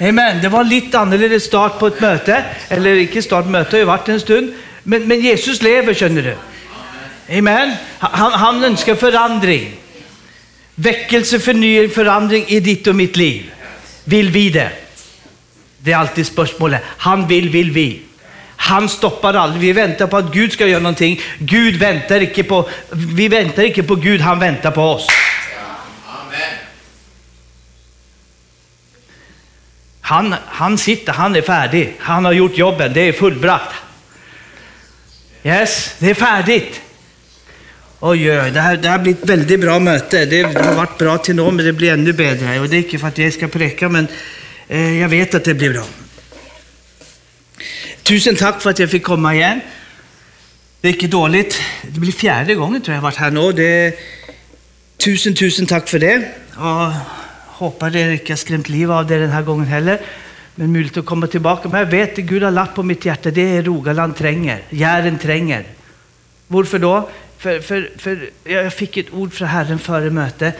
Amen. Det var litt annerledes start på et møte. Eller ikke start, møtet har jo vært en stund. Men, men Jesus lever, skjønner du. Amen. Han, han ønsker forandring. Vekkelse, fornying, forandring i ditt og mitt liv. Vil vi det? Det er alltid spørsmålet. Han vil, vil vi. Han stoppar aldrig. Vi väntar på att Gud ska göra någonting. Gud väntar inte på, vi väntar inte på Gud, han väntar på oss. Han, han sitter, han är färdig. Han har gjort jobben, det är fullbrakt. Yes, det är färdigt. Oj, oj, det, här, det här blir ett väldigt bra möte. Det, har varit bra till nå, men det blir ännu bättre. Och det är inte för att jag ska präcka, men eh, jag vet att det blir bra. Tusen tack för att jag fick komma igen. Det är inte dåligt. Det blir fjärde gången tror jag jag har varit här nu. Det, tusen, tusen tack för det. Och hoppas det inte har skrämt livet av dig den här gången heller. Men möjligt att komma tillbaka. Men jag vet att Gud har lagt på mitt hjärta, det är Rogaland tränger. Jären tränger. Varför då? För, för, för jag fick ett ord från Herren före mötet.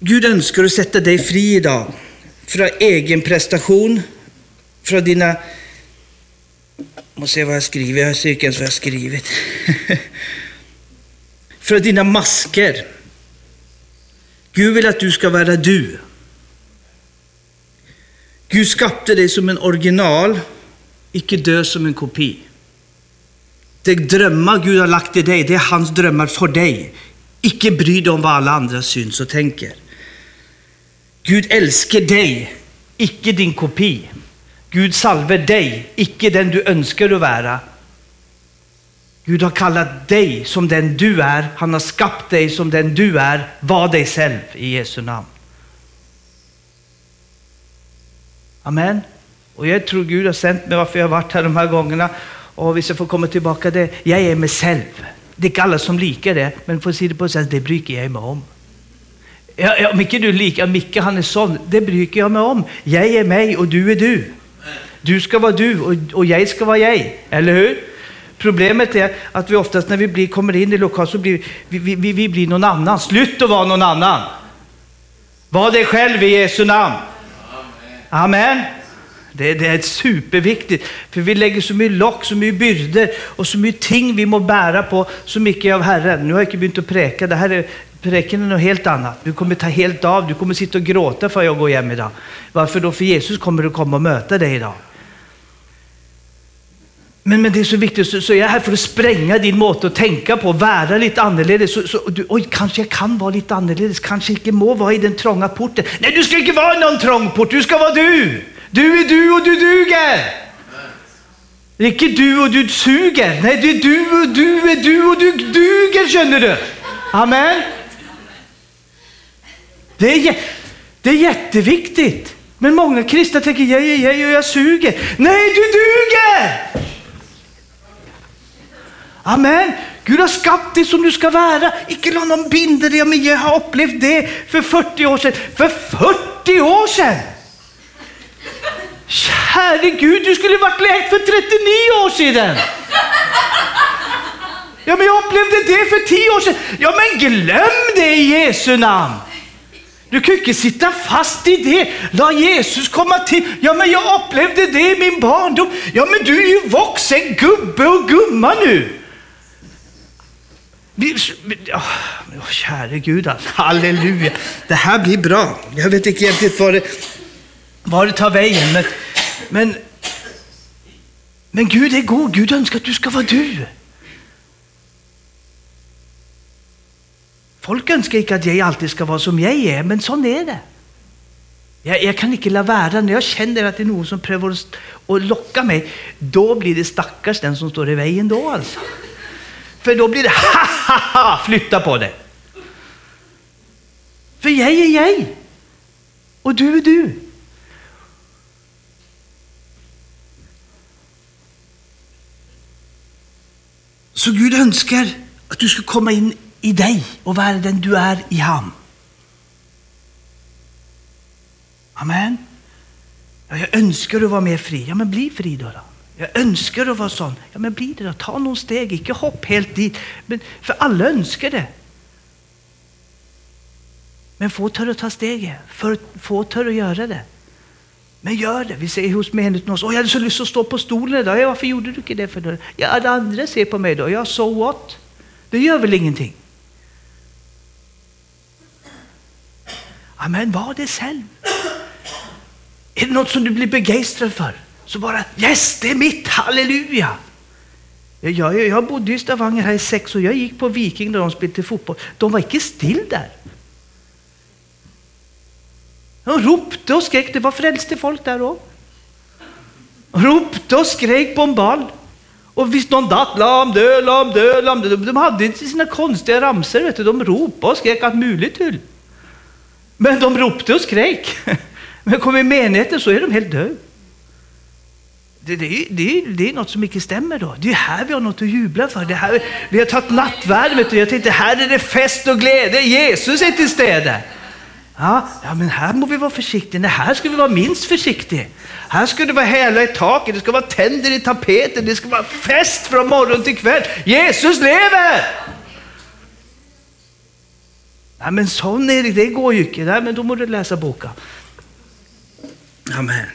Gud önskar att sätta dig fri idag. Från egen prestation, från dina... Jag måste se vad jag skriver, jag ser inte ens vad jag har skrivit. från dina masker. Gud vill att du ska vara du. Gud skapade dig som en original, icke dö som en kopi. De drömmar Gud har lagt i dig, det är hans drömmar för dig. Icke bry dig om vad alla andra syns och tänker. Gud älskar dig, icke din kopi. Gud salver dig, icke den du önskar att vara. Gud har kallat dig som den du är. Han har skapat dig som den du är. Var dig själv i Jesu namn. Amen. Och jag tror Gud har sänt mig varför jag har varit här de här gångerna. Och vi ska få komma tillbaka det. Jag är mig själv. Det är inte alla som likar det, men för se det på sätt, det bryr jag mig om. Ja, ja, Micke, du likar Micke, han är sån. Det bryr jag mig om. Jag är mig och du är du. Du ska vara du och, och jag ska vara jag. Eller hur? Problemet är att vi oftast när vi blir, kommer in i lokal så blir vi, vi, vi, vi blir någon annan. Slut att vara någon annan. Var dig själv i Jesu namn. Amen. Det, det, är superviktigt, för vi lägger så mycket lock, så mycket byrder och så mycket ting vi må bära på, så mycket av Herren. Nu har jag inte begynt att präka, det här är Präken är något helt annat. Du kommer ta helt av, du kommer sitta och gråta för jag går hem idag. Varför då? För Jesus kommer att komma och möta dig idag. Men, men det är så viktigt, så, så jag är här för att spränga din måte att tänka på, vara lite annorlunda. Så, så, du, oj, kanske jag kan vara lite annorlunda, kanske inte må vara i den trånga porten. Nej, du ska inte vara i någon trång port, du ska vara du. Du är du och du duger. Det är inte du och du suger. Nej, det är du och du är du och du duger, känner du. Amen. Det är, det är jätteviktigt. Men många kristna tänker, jag, jag, jag, jag suger. Nej, du duger! Amen. Gud har skapat dig som du ska vara. Icke låt någon binda dig. Men jag har upplevt det för 40 år sedan. För 40 år sedan! Käre Gud, du skulle varit läkt för 39 år sedan. Ja, men jag upplevde det för 10 år sedan. Ja, men glöm det i Jesu namn. Du kan inte sitta fast i det. Låt Jesus komma till. Ja, men jag upplevde det i min barndom. Ja, men du är ju vuxen gubbe och gumma nu. Oh, käre Gud, halleluja. Det här blir bra. Jag vet inte riktigt var det, var det tar vägen, men, men, men Gud är god. Gud önskar att du ska vara du. Folk önskar inte att jag alltid ska vara som jag är, men sån är det. Jag, jag kan inte la vara, när jag känner att det är någon som prövar att locka mig, då blir det stackars den som står i vägen då alltså. För då blir det ha ha ha, flytta på dig. För jag är jag. Och du är du. Så Gud önskar att du ska komma in i dig och vara den du är i ham. Amen. Ja, jag önskar att vara mer fri. Ja, men bli fri då. då. Jag önskar att vara sån. Ja, men bli det då. Ta någon steg, inte hopp helt dit. Men, för alla önskar det. Men få tör ta steget, för få tör göra det. Men gör det. Vi säger hos menigheten oss. jag hade så lust att stå på stolen idag. Ja, varför gjorde du inte det? för då? Ja, alla andra ser på mig då. Ja, so what? Det gör väl ingenting? Men var det själv. Är det något som du blir begeistrad för? Så bara yes, det är mitt, halleluja! Jag, jag, jag bodde i Stavanger här i sex år. Jag gick på Viking när de spelade fotboll. De var inte still där. De ropte och skrek. Det var frälste folk där också. Ropte och skrek på en ball. Och visst någon datt, lam dö, lam dö, lam dö. De hade inte sina konstiga ramsor. Vet du. De ropade och skrek allt möjligt till. Men de ropte och skrek. Men kom i menigheten så är de helt döda. Det, det, det, det är något som inte stämmer då. Det är här vi har något att jubla för. Det här, vi har tagit nattvärd. Jag tänkte här är det fest och glädje. Jesus är till stede. Ja, ja, men här må vi vara försiktiga. Nej, här ska vi vara minst försiktiga. Här ska det vara hela i taket, det ska vara tänder i tapeten, det ska vara fest från morgon till kväll. Jesus lever! Nej men sån är det, det går ju inte. Nej, men då måste du läsa boken. Amen.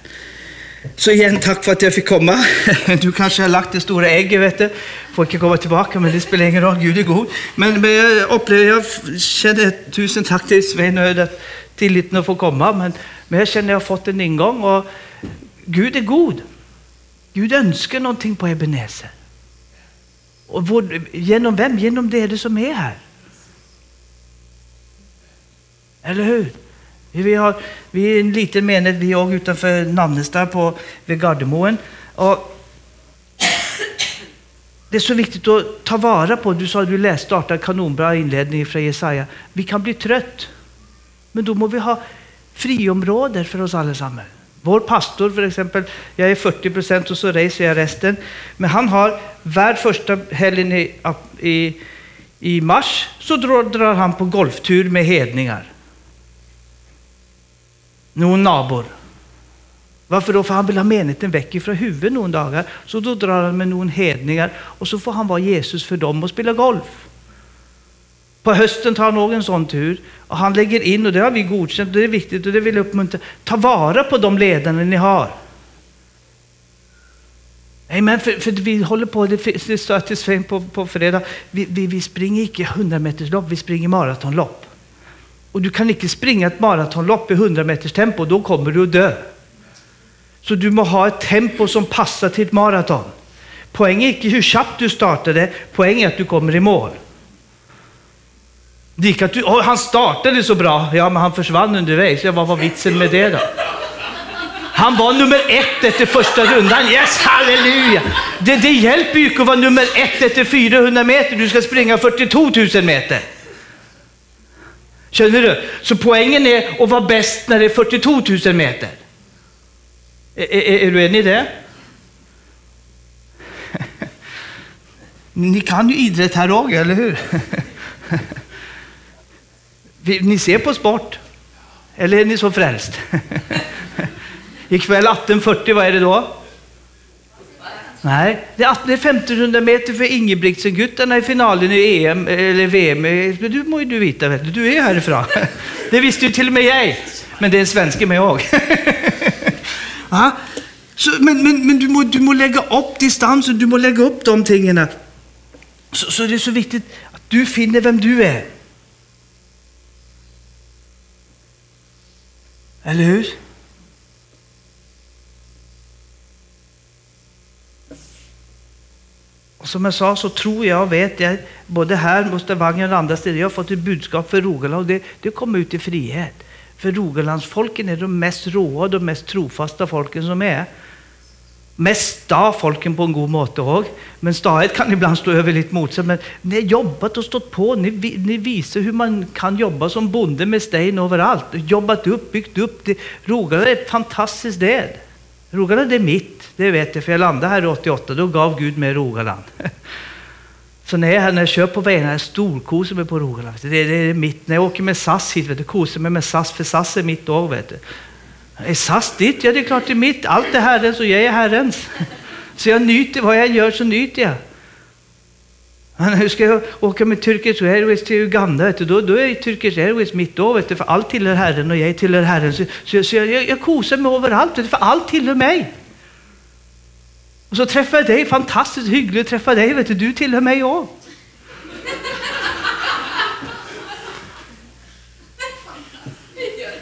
Så igen, tack för att jag fick komma. Du kanske har lagt det stora ägget, vet du. Får inte komma tillbaka, men det spelar ingen roll. Gud är god. Men, men jag upplever, jag känner tusen tack till Svein och tilliten att få komma. Men, men jag känner att jag har fått en ingång och Gud är god. Gud önskar någonting på Ebenezer. Och vår, genom vem? Genom det som är här. Eller hur? Vi, har, vi är en liten menighet, vi är utanför Nannestad på, vid Gardermoen. Och det är så viktigt att ta vara på, du sa att du läste, startade kanonbra inledning från Jesaja. Vi kan bli trött, men då måste vi ha friområden för oss allesammans. Vår pastor för exempel, jag är 40 procent och så reser jag resten. Men han har var första helgen i, i, i mars så drar, drar han på golftur med hedningar någon nabor. Varför då? För han vill ha menigheten väck ifrån huvudet någon dagar. Så då drar han med någon hedningar och så får han vara Jesus för dem och spela golf. På hösten tar han nog en sån tur och han lägger in, och det har vi godkänt, och det är viktigt och det vill jag uppmuntra. Ta vara på de ledarna ni har. Amen, för, för vi håller på, det sa till Sven på, på fredag, vi, vi, vi springer icke 100 meterslopp, vi springer maratonlopp. Och du kan inte springa ett maratonlopp i 100 meters tempo, då kommer du att dö. Så du må ha ett tempo som passar till ett maraton. Poängen är inte hur snabbt du startade, poängen är att du kommer i mål. Det att du, oh, han startade så bra, ja men han försvann undervägs. Ja, vad var vitsen med det då? Han var nummer ett efter första rundan. Yes, halleluja! Det, det hjälper ju inte att vara nummer ett efter 400 meter. Du ska springa 42 000 meter. Känner du? Så poängen är att vara bäst när det är 42 000 meter. Är, är, är du enig i det? Ni kan ju idrott här också, eller hur? Ni ser på sport. Eller är ni så frälst? Ikväll 18.40, vad är det då? Nej, det är 1500 meter för Ingebrigtsen-guttarna i finalen i EM eller VM. Du må ju du veta, vet du. du är härifrån. Det visste ju till och med jag. Men det är en svensk med jag. ja, så, men men, men du, må, du må lägga upp distansen, du må lägga upp de tingen. Så, så det är så viktigt att du finner vem du är. Eller hur? Och som jag sa så tror jag och vet jag, både här hos Stavanger och andra ställen, jag har fått ett budskap för Rogaland och det, det kommer ut i frihet. För Rogalandsfolken är de mest råa och de mest trofasta folken som är. Mest sta folken på en god måte òg. Men stahet kan ibland stå över lite mot sig. Men ni har jobbat och stått på. Ni, ni visar hur man kan jobba som bonde med sten överallt. Jobbat upp, byggt upp. Det. Rogaland är ett fantastiskt sted. Rogaland är mitt, det vet jag, för jag landade här 88, då gav Gud mig Rogaland. Så när jag, när jag kör på vägarna, jag storkosar mig på Rogaland. Det, det, är mitt. När jag åker med SAS hit, vet du, kosar mig med SAS, för SAS är mitt år. Vet du. Är SAS ditt? Ja, det är klart det är mitt. Allt är Herrens och jag är Herrens. Så jag nyter, vad jag gör så nyter jag. Nu ska jag åka med Turkish Airways till Uganda, vet du. Då, då är Turkish Airways mitt då, vet du, för allt tillhör Herren och jag tillhör Herren. Så, så, så jag, jag, jag kosar mig överallt, vet du, för allt tillhör mig. Och så träffar jag dig, fantastiskt hyggligt att träffa dig, vet du, du tillhör mig också.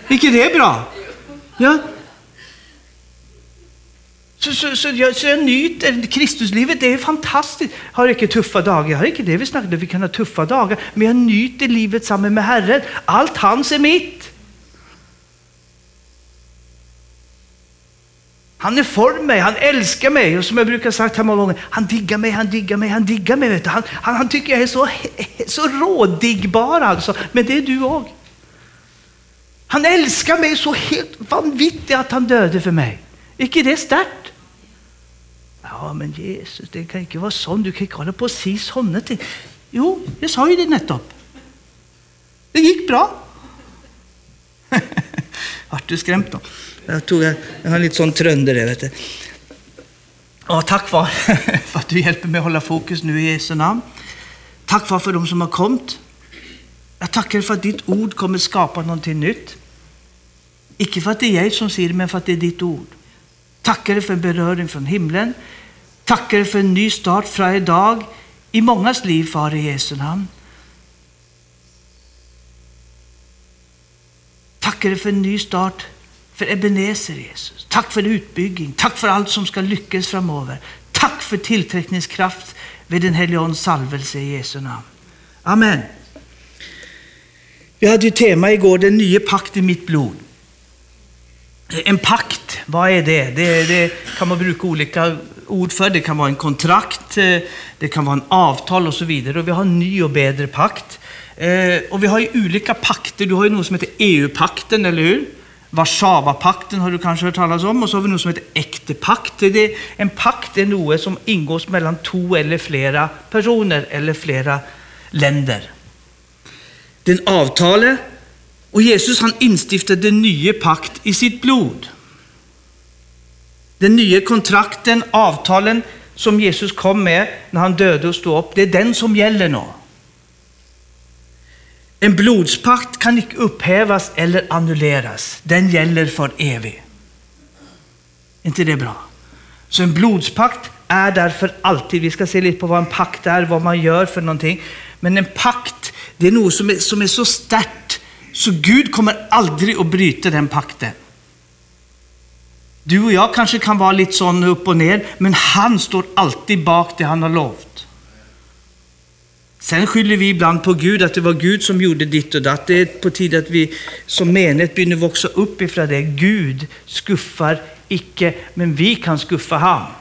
Vilket är bra? Ja. Så, så, så, jag, så jag nyter Kristuslivet, det är fantastiskt. Jag har inte tuffa dagar, jag har inte det vi snackade vi kan ha tuffa dagar, men jag nyter livet samman med Herren. Allt hans är mitt. Han är för mig, han älskar mig och som jag brukar sagt här många gånger, han diggar mig, han diggar mig, han diggar mig. Vet du. Han, han, han tycker jag är så, så rådiggbar alltså, men det är du också. Han älskar mig så helt vanvittigt att han döde för mig. Icke det starkt? Ja, men Jesus, det kan inte vara sånn. Du kan inte hålla på och si sånne ting. Jo, jag sa ju det nettopp. Det gick bra. Vart du skrämt då? Jag, tog, jag har lite sån trönder där, vet du. Ja, tack far för att du hjälper mig att hålla fokus nu i Jesu namn. Tack far för de som har kommit. Jag tackar för att ditt ord kommer skapa någonting nytt. Icke för att det är jag som säger det, men för att det är ditt ord. Tackar dig för beröring från himlen. Tackar dig för en ny start från idag i mångas liv, Far i Jesu namn. Tackar dig för en ny start för Ebenezer, Jesus. Tack för utbyggning. Tack för allt som ska lyckas framöver. Tack för tillträckningskraft vid den helige salvelse i Jesu namn. Amen. Vi hade ju tema igår, den nya pakt i mitt blod. En pakt, vad är det? det? Det kan man bruka olika ord för. Det kan vara en kontrakt, eh, det kan vara en avtal och så vidare. Och vi har en ny och bättre pakt. Eh, och vi har ju olika pakter. Du har ju något som heter EU-pakten, eller hur? Warszawapakten har du kanske hört talas om. Och så har vi något som heter äktepakt. Det en pakt är något som ingås mellan två eller flera personer eller flera länder. Den avtalet och Jesus han instiftade den nya pakt i sitt blod. Den nya kontrakten, avtalen som Jesus kom med när han döde och stod upp, det är den som gäller nu. En blodspakt kan inte upphävas eller annulleras. Den gäller för evigt. inte det bra? Så en blodspakt är därför alltid, vi ska se lite på vad en pakt är, vad man gör för någonting. Men en pakt, det är något som är, som är så starkt så Gud kommer aldrig att bryta den pakten. Du och jag kanske kan vara lite sån upp och ner, men han står alltid bak det han har lovat. Sen skyller vi ibland på Gud, att det var Gud som gjorde ditt och datt. Det är på tiden att vi som menighet börjar växa upp ifrån det. Gud skuffar icke, men vi kan skuffa han.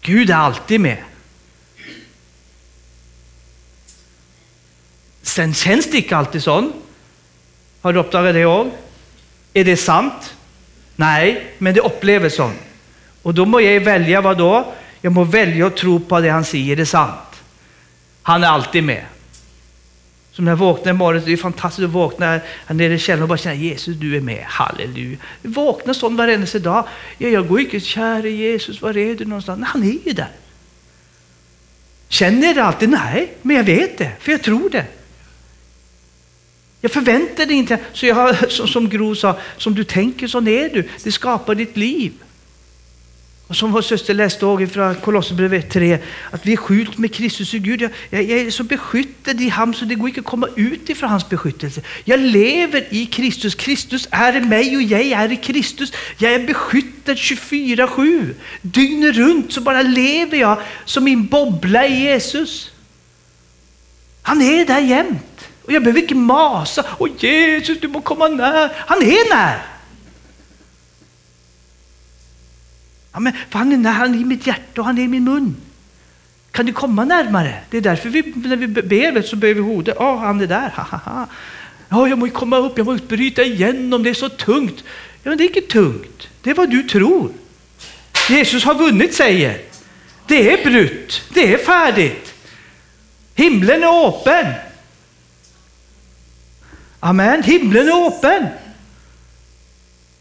Gud är alltid med. Sen känns det inte alltid så. Har du uppdagat det också? Är det sant? Nej, men det upplevs så. Och då må jag välja vad då? Jag må välja att tro på det han säger är sant. Han är alltid med. Som när jag vaknar i morgon, det är fantastiskt att vakna här nere i källaren och bara känna Jesus, du är med. Halleluja. Jag vaknar sån varenda dag. Ja, jag går inte, käre Jesus, var är du någonstans? Han är ju där. Känner jag det alltid? Nej, men jag vet det, för jag tror det. Jag förväntade inte, så jag har, som Gro sa, som du tänker så är du. Det skapar ditt liv. Och som vår syster läste ihåg från Kolosserbrevet 3, att vi är skjult med Kristus i Gud. Jag, jag, jag, är så beskyddad i honom så det går inte att komma ut ifrån hans beskyddelse. Jag lever i Kristus. Kristus är i mig och jag är i Kristus. Jag är beskyddad 24-7. Dygnet runt så bara lever jag som en bobbla i Jesus. Han är där jämt. Och jag behöver inte masa. Och Jesus, du må komma när. Han är när. Ja, men, för han är när, han är i mitt hjärta och han är i min mun. Kan du komma närmare? Det är därför vi, när vi ber så böjer vi hodet. Ja, oh, han är där. Ha, ha, ha. Ja, jag måste komma upp, jag måste bryta igenom, det är så tungt. Ja, men det är inte tungt. Det är vad du tror. Jesus har vunnit, säger. Det är brutt. Det är färdigt. Himlen är öppen. Amen. Himlen är öppen.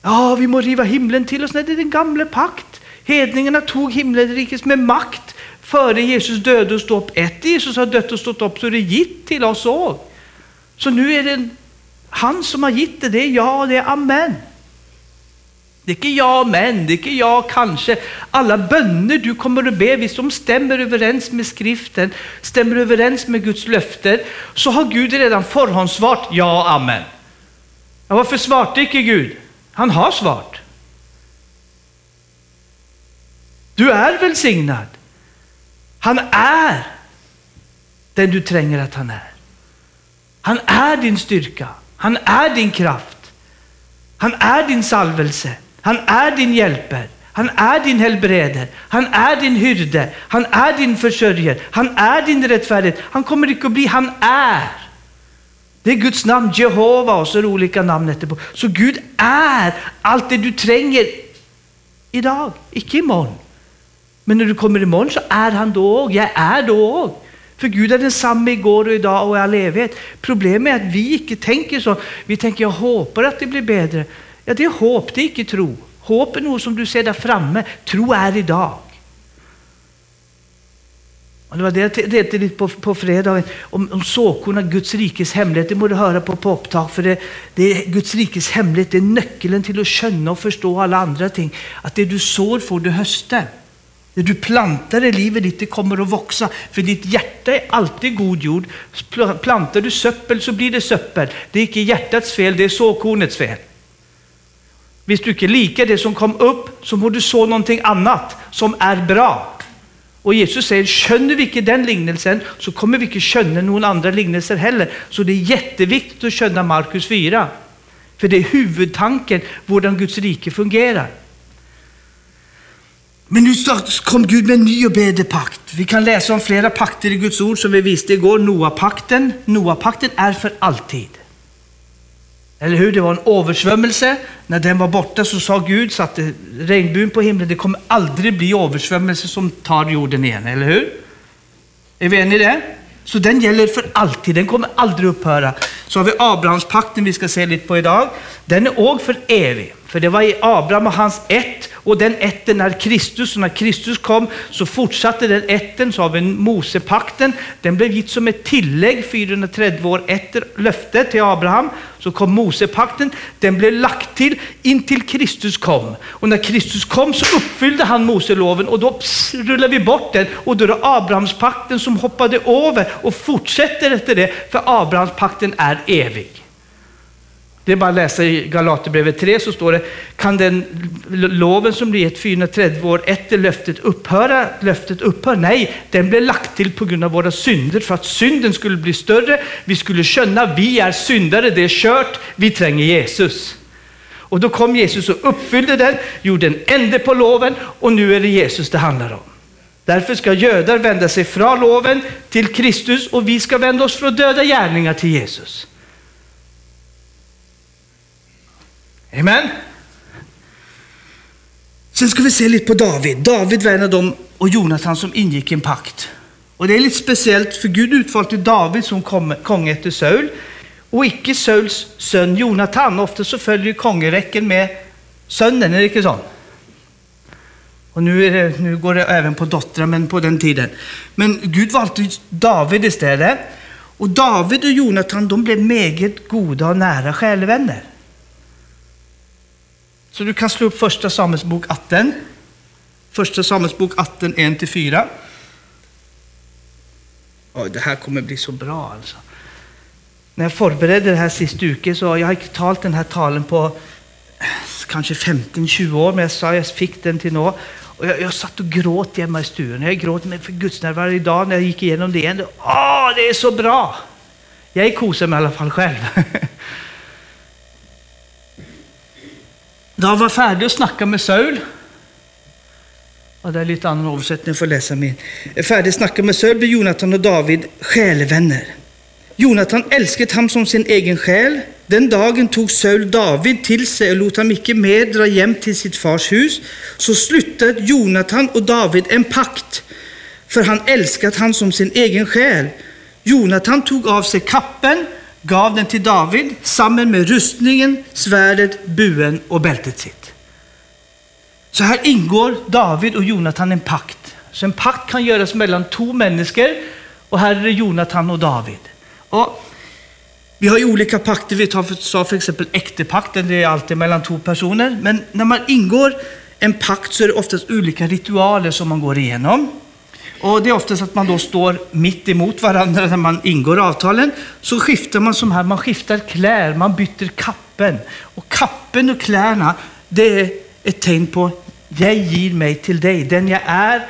Ja, vi må riva himlen till oss. Nej, det är den gamla pakt. Hedningarna tog himmelriket med makt före Jesus död och stod upp. Efter Jesus har dött och stått upp så är det gitt till oss också. Så nu är det han som har gitt det, det är ja det är amen. Det är inte ja men, det är inte ja kanske. Alla böner du kommer att be, hvis de stämmer överens med skriften, stämmer överens med Guds löften, så har Gud redan förhandssvart ja amen. Ja, varför svarte inte Gud? Han har svart. Du är välsignad. Han är den du tränger att han är. Han är din styrka. Han är din kraft. Han är din salvelse. Han är din hjälper. Han är din helbreder. Han är din hyrde. Han är din försörjare. Han är din rättfärdighet. Han kommer inte att bli, han är. Det är Guds namn, Jehova och så är det olika namn efterpå. Så Gud är allt det du tränger idag, inte imorgon. Men när du kommer imorgon så är han då och Jag är då och. För Gud är densamma igår och idag och i all evighet. Problemet är att vi inte tänker så. Vi tänker, jag hoppas att det blir bättre. Ja, det är hopp, det är inte tro. Hopp är något som du ser där framme. Tro är idag. Och det var det jag tänkte lite på, på fredagen, om, om såkorna, Guds rikes hemlighet. Det må du höra på på upptag, för det, det är Guds rikes hemlighet. Det är nyckeln till att känna och förstå alla andra ting. Att det du sår får du hösta. Det du plantar i livet ditt, det kommer att växa. För ditt hjärta är alltid god jord. Plantar du söppel så blir det söppel. Det är inte hjärtats fel, det är såkornets fel. Visst du inte lika det som kom upp, så må du så någonting annat som är bra. Och Jesus säger, känner vi inte den lignelsen så kommer vi inte känna någon andra lignelser heller. Så det är jätteviktigt att känna Markus 4. För det är huvudtanken, hur Guds rike fungerar. Men nu kom Gud med en ny och bättre pakt. Vi kan läsa om flera pakter i Guds ord som vi visste igår. Noa-pakten. Noa-pakten är för alltid. Eller hur? Det var en översvämmelse. När den var borta så sa Gud, satte regnbuen på himlen, det kommer aldrig bli översvämmelse som tar jorden igen. Eller hur? Är vi eniga i det? Så den gäller för alltid, den kommer aldrig upphöra. Så har vi Abrahamspakten vi ska se lite på idag. Den är också för evig. För det var i Abraham och hans ett och den ätten är Kristus. Och när Kristus kom så fortsatte den ätten. Så har vi Mosepakten. Den blev gitt som ett tillägg 430 år efter löftet till Abraham. Så kom Mosepakten. Den blev lagt till intill Kristus kom. Och när Kristus kom så uppfyllde han Moseloven och då pss, rullar vi bort den. Och då är det Abrahamspakten som hoppade över och fortsätter efter det. För Abrahamspakten är evig. Det är bara att läsa i Galaterbrevet 3 så står det, kan den loven som blir ett 430 år efter löftet upphöra? Löftet upphör? Nej, den blev lagt till på grund av våra synder för att synden skulle bli större. Vi skulle känna, vi är syndare, det är kört, vi tränger Jesus. Och då kom Jesus och uppfyllde den, gjorde en ände på loven och nu är det Jesus det handlar om. Därför ska gödar vända sig från loven till Kristus och vi ska vända oss från döda gärningar till Jesus. Amen. Sen ska vi se lite på David. David var en av dem och Jonathan som ingick en pakt. Och det är lite speciellt för Gud utvalde David som kung efter Saul och icke Sauls son Jonathan. Ofta så följer kongeräcken med sonen, är det inte så? Och nu, det, nu, går det även på dottern, men på den tiden. Men Gud valde David istället. Och David och Jonathan de blev mycket goda och nära självänner. Så du kan slå upp första Samuelsbok 18. Första Samuelsbok 18, 1-4. Oj, det här kommer bli så bra alltså. När jag förberedde det här sist uke så jag har inte talat den här talen på eh, kanske 15-20 år, men jag sa jag fick den till nå. Och jag, jag satt och gråt hemma i stugan. Jag gråt med för Guds närvaro idag när jag gick igenom det igen. Åh, det är så bra! Jag är kosen i alla fall själv. Då han var färdig att snacka med Saul, ja, det är lite annan översättning, jag får läsa min. Färdig snacka med Saul blev Jonathan och David självänner. Jonathan älskade ham som sin egen själ. Den dagen tog Saul David till sig och lät ham icke mer dra hem till sitt fars hus. Så slutade Jonathan och David en pakt, för han älskat han som sin egen själ. Jonathan tog av sig kappen gav den till David samman med rustningen, svärdet, buen och bältet sitt. Så här ingår David och Jonathan en pakt Så en pakt kan göras mellan två människor och här är det Jonathan och David. Och vi har ju olika pakter, vi tar för, sa för exempel äktepakten, det är alltid mellan två personer. Men när man ingår en pakt så är det oftast olika ritualer som man går igenom. Och det är oftast att man då står mitt emot varandra när man ingår avtalen. Så skiftar man som här, man skiftar kläder, man byter kappen. Och kappen och kläderna, det är ett tecken på jag ger mig till dig. Den jag är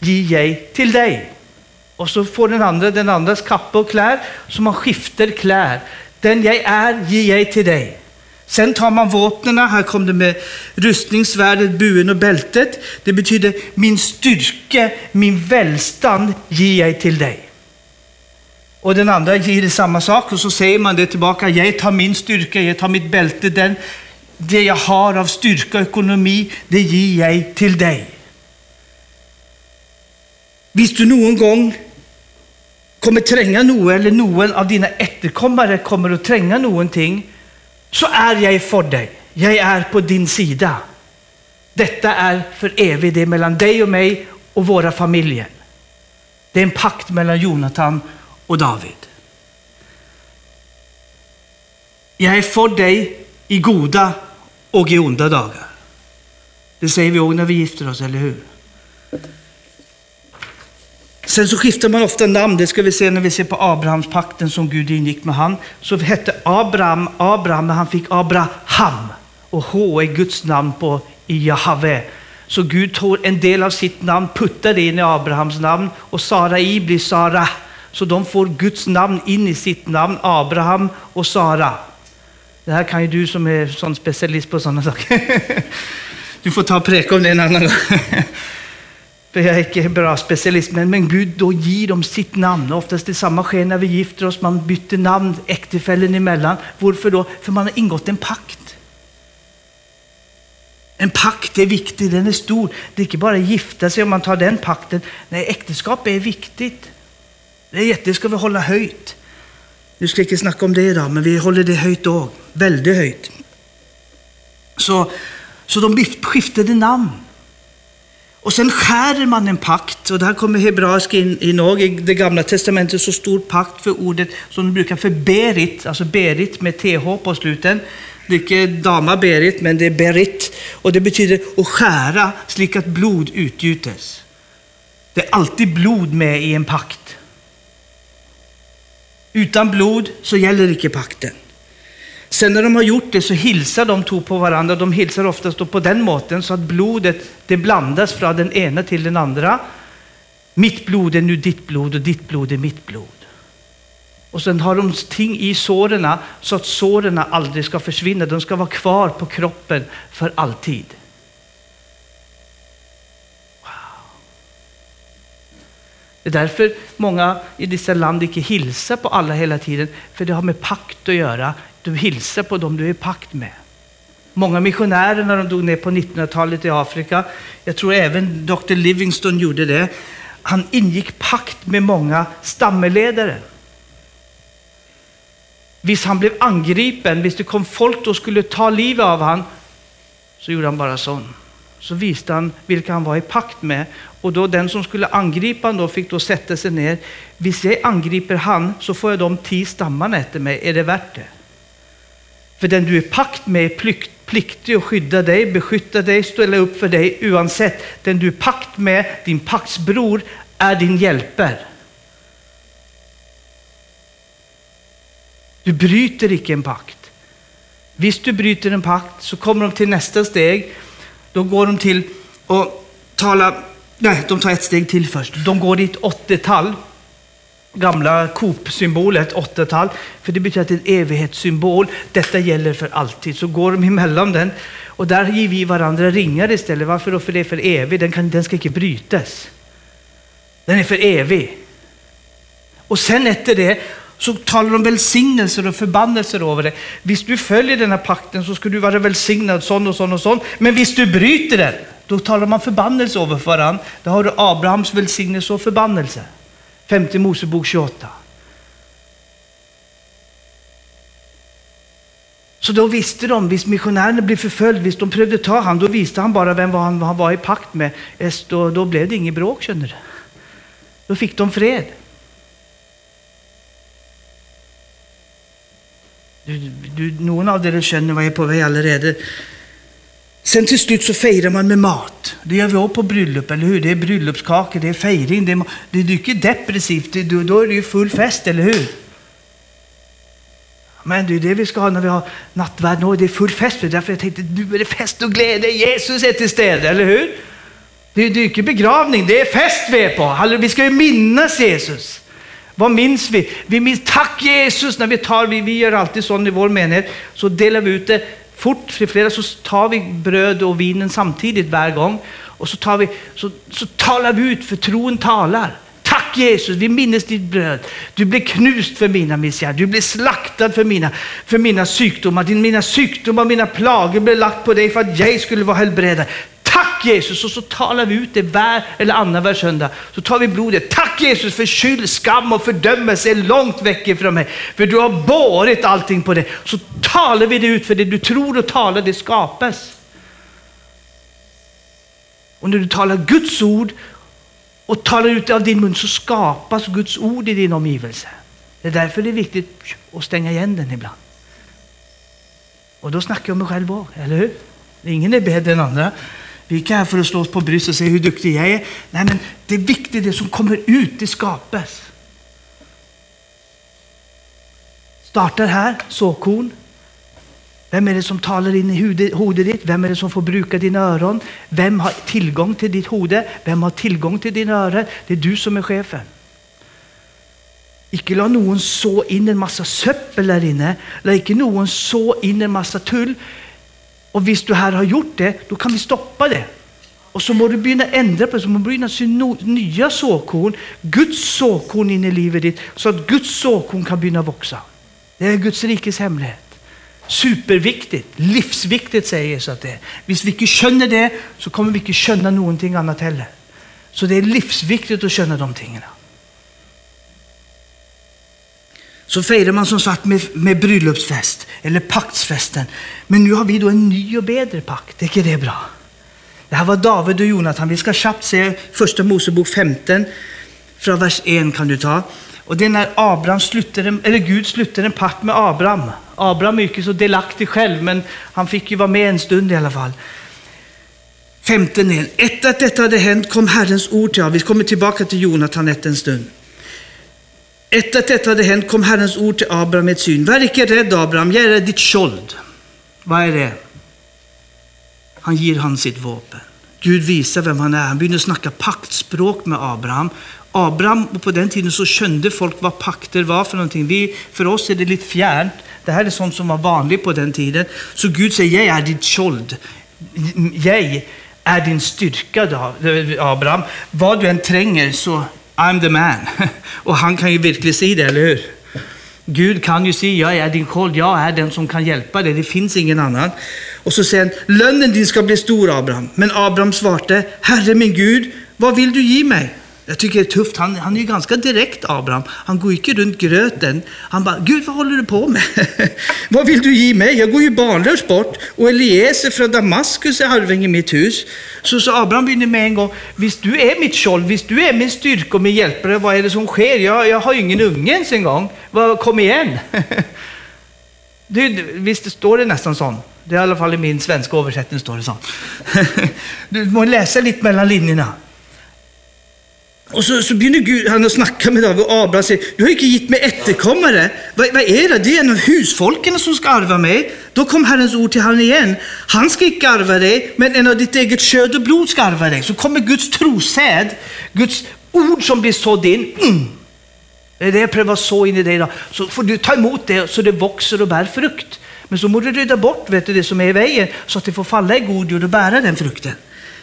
ger jag till dig. Och så får den andra den andras kappa och kläder, så man skiftar kläder. Den jag är ger jag till dig. Sen tar man vapnen, här kom det med rustningsvärdet, buen och bältet. Det betyder min styrka, min välstånd ger jag till dig. Och den andra ger samma sak och så säger man det tillbaka. Jag tar min styrka, jag tar mitt bälte, den, det jag har av styrka och ekonomi, det ger jag till dig. Visst du någon gång kommer tränga något eller någon av dina efterkommare kommer att tränga någonting, så är jag för dig. Jag är på din sida. Detta är för evigt, det är mellan dig och mig och våra familjer. Det är en pakt mellan Jonathan och David. Jag är för dig i goda och i onda dagar. Det säger vi också när vi gifter oss, eller hur? Sen så skiftar man ofta namn, det ska vi se när vi ser på Abrahamspakten som Gud ingick med han. Så hette Abraham Abraham, men han fick Abraham. Och H är Guds namn på i Jahve. Så Gud tog en del av sitt namn, puttade in i Abrahams namn och Sarai blir Sara. Så de får Guds namn in i sitt namn, Abraham och Sara. Det här kan ju du som är sån specialist på sådana saker. Du får ta och preka om det en annan gång. För jag är inte bra specialist, men, men Gud då ger dem sitt namn. Oftast det samma sker när vi gifter oss, man byter namn äktefällen emellan. Varför då? För man har ingått en pakt. En pakt är viktig, den är stor. Det är inte bara gifta sig om man tar den pakten. Nej, äktenskap är viktigt. Det, är jätte, det ska vi hålla höjt. Nu ska jag inte snacka om det idag, men vi håller det höjt också. Väldigt höjt. Så, så de skiftade namn. Och sen skär man en pakt, och där kommer hebraiska in, in I det gamla testamentet så stor pakt för ordet som de brukar för berit, alltså berit med th på sluten. Det är inte dama berit, men det är berit. Och det betyder att skära slik att blod utgjutes. Det är alltid blod med i en pakt. Utan blod så gäller inte pakten. Sen när de har gjort det så hilsar de två på varandra. De hilsar oftast på den måten så att blodet det blandas från den ena till den andra. Mitt blod är nu ditt blod och ditt blod är mitt blod. Och sen har de ting i såren så att såren aldrig ska försvinna. De ska vara kvar på kroppen för alltid. Wow. Det är därför många i dessa land inte hilsar på alla hela tiden, för det har med pakt att göra. Du hilsar på dem du är i pakt med. Många missionärer när de dog ner på 1900-talet i Afrika, jag tror även Dr. Livingstone gjorde det, han ingick pakt med många stammeledare. Visst han blev angripen, visst det kom folk och skulle ta livet av han, så gjorde han bara sån. Så visste han vilka han var i pakt med. Och då den som skulle angripa honom fick då sätta sig ner. Visst jag angriper han så får jag de tio stammarna efter mig, är det värt det? För den du är pakt med är pliktig att skydda dig, beskydda dig, ställa upp för dig oavsett. Den du är pakt med, din paktsbror, är din hjälper. Du bryter icke en pakt. Visst du bryter en pakt så kommer de till nästa steg. Då går de till och tala, nej, de tar ett steg till först. De går i ett 80-tal gamla Coop-symbolet, 80-tal, för det betyder att det är en evighetssymbol. Detta gäller för alltid. Så går de emellan den och där ger vi varandra ringar istället. Varför då? För det är för evigt. Den, kan, den ska inte brytas. Den är för evig. Och sen efter det så talar de välsignelser och förbannelser över det. Visst du följer den här pakten så ska du vara välsignad sån och sån och sån. Men visst du bryter den, då talar man förbannelse över varandra. Då har du Abrahams välsignelse och förbannelse. Femte Mosebok 28. Så då visste de, visst missionärerna blev förföljd, visst de prövade ta han, då visste han bara vem han, han var i pakt med. Eh, då, då blev det inget bråk, känner du. Då fick de fred. Du, du, någon av er känner vad jag är på väg allerede. Sen till slut så firar man med mat. Det gör vi också på bröllop, eller hur? Det är bröllopskakor, det är fejring. Det är, det är inte depressivt, det, då är det ju full fest, eller hur? Men det är det vi ska ha när vi har nattvärd. Det är full fest. Därför jag tänkte, nu är det fest och glädje. Jesus är till städer, eller hur? Det är inte begravning, det är fest vi är på. Vi ska ju minnas Jesus. Vad minns vi? Vi minns tack Jesus när vi tar, vi, vi gör alltid så i vår menighet, så delar vi ut det fort till flera så tar vi bröd och vinen samtidigt varje gång. Och så, tar vi, så, så talar vi ut, för tron talar. Tack Jesus, vi minns ditt bröd. Du blev knust för mina missgärningar. Du blev slaktad för mina, för mina sjukdomar. Din, mina sjukdomar, mina plagor blev lagt på dig för att jag skulle vara helbräddad. Jesus! Och så talar vi ut det var eller annan var söndag. Så tar vi blodet. Tack Jesus för skyld, skam och fördömelse är långt väck ifrån mig. För du har bårit allting på det. Så talar vi det ut för det du tror och talar, det skapas. Och när du talar Guds ord och talar ut av din mun så skapas Guds ord i din omgivelse. Det är därför det är viktigt att stänga igen den ibland. Och då snackar jag om mig själv också, eller hur? Ingen är bättre än andra. Vi är inte här för att slå oss på bröstet och säga hur duktig jag är. Nej, men det är viktigt, det som kommer ut, det skapas. Startar här, såkorn. Vem är det som talar in i huvudet ditt? Vem är det som får bruka dina öron? Vem har tillgång till ditt hode? Vem har tillgång till dina öron? Det är du som är chefen. Icke la någon så in en massa söppel där inne. La icke någon så in en massa tull. Och om du här har gjort det, då kan vi stoppa det. Och så må du börja ändra på det, så må du börja sy nya såkorn, Guds såkorn in i livet ditt, så att Guds såkorn kan börja växa. Det är Guds rikes hemlighet. Superviktigt, livsviktigt säger Jesus att det är. Om vi inte känner det, så kommer vi inte känna någonting annat heller. Så det är livsviktigt att känna de tingen. Så firar man som sagt med, med bröllopsfest, eller paktsfesten. Men nu har vi då en ny och bättre pakt. Är inte det bra? Det här var David och Jonathan. Vi ska snabbt se första Mosebok 15, från vers 1 kan du ta. Och det är när Abraham slutade, eller Gud slutar en pakt med Abraham. Abraham är inte så delaktig själv, men han fick ju vara med en stund i alla fall. 15 1. Efter att detta hade hänt kom Herrens ord till honom. Vi kommer tillbaka till Jonathan ett en stund. Efter att detta hade hänt kom Herrens ord till Abraham med ett syn. Var icke rädd Abraham, jag är ditt skjold. Vad är det? Han ger han sitt vapen. Gud visar vem han är. Han börjar snacka paktspråk med Abraham. Abraham, och på den tiden så kände folk vad pakter var för någonting. Vi, för oss är det lite fjärnt. Det här är sånt som var vanligt på den tiden. Så Gud säger, jag är ditt skjold. Jag är din styrka, Abraham. Vad du än tränger så I'm the man. Och han kan ju verkligen säga det, eller hur? Gud kan ju säga, jag är din kold, jag är den som kan hjälpa dig, det finns ingen annan. Och så säger han, lönnen din ska bli stor Abraham. Men Abraham svarade, Herre min Gud, vad vill du ge mig? Jag tycker det är tufft. Han, han är ju ganska direkt, Abraham. Han går inte runt gröten. Han bara, Gud vad håller du på med? vad vill du ge mig? Jag går ju barnlös bort och Eliezer från Damaskus är arving i mitt hus. Så, så Abraham begynner med en gång, visst du är mitt skjold, visst du är min styrka och min hjälpare, vad är det som sker? Jag, jag har ju ingen unge ens en gång. Kom igen! du, visst det står det nästan så. Det är i alla fall i min svenska översättning står det så. du måste läsa lite mellan linjerna. Och så, så börjar Gud, han att snacka med David och Abraham säger, du har inte gett mig efterkommare. Vad, vad är det? Det är en av husfolken som ska arva mig. Då kom Herrens ord till honom igen. Han ska inte arva dig, men en av ditt eget kött och blod ska arva dig. Så kommer Guds trosäd, Guds ord som blir sådd in. Mm. Det är det jag prövar så in i dig. idag. Så får du ta emot det så det växer och bär frukt. Men så må du rydda bort vet du, det som är i vägen så att det får falla i god jord och bära den frukten.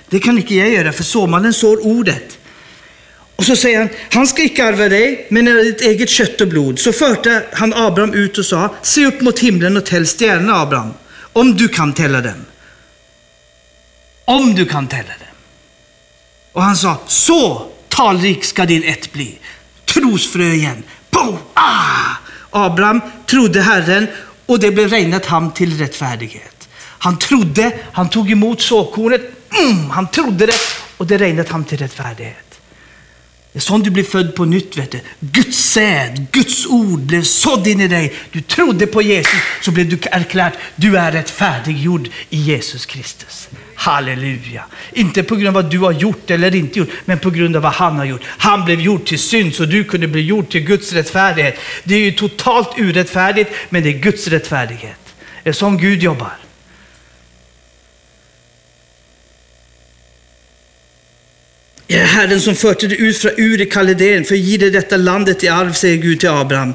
Det kan inte jag göra, för såmannen sår ordet. Och så säger han, han ska icke arva dig, men är ditt eget kött och blod. Så förde han Abraham ut och sa, se upp mot himlen och täll stjärnorna Abraham, om du kan tälla dem. Om du kan tälla dem. Och han sa, så talrik ska din ett bli. Trosfrö igen. Boom! Ah! Abraham trodde Herren och det blev regnat ham till rättfärdighet. Han trodde, han tog emot såkornet, mm, han trodde det och det regnade ham till rättfärdighet. Det är sånt du blir född på nytt. Vet du. Guds säd, Guds ord blev sådd in i dig. Du trodde på Jesus, så blev du erklärt du är rättfärdiggjord i Jesus Kristus. Halleluja! Inte på grund av vad du har gjort eller inte gjort, men på grund av vad han har gjort. Han blev gjord till synd så du kunde bli gjord till Guds rättfärdighet. Det är ju totalt urättfärdigt, men det är Guds rättfärdighet. Det är som Gud jobbar. Herren som förde dig ut från Ur i Kaldén för att ge dig detta landet i arv, säger Gud till Abraham.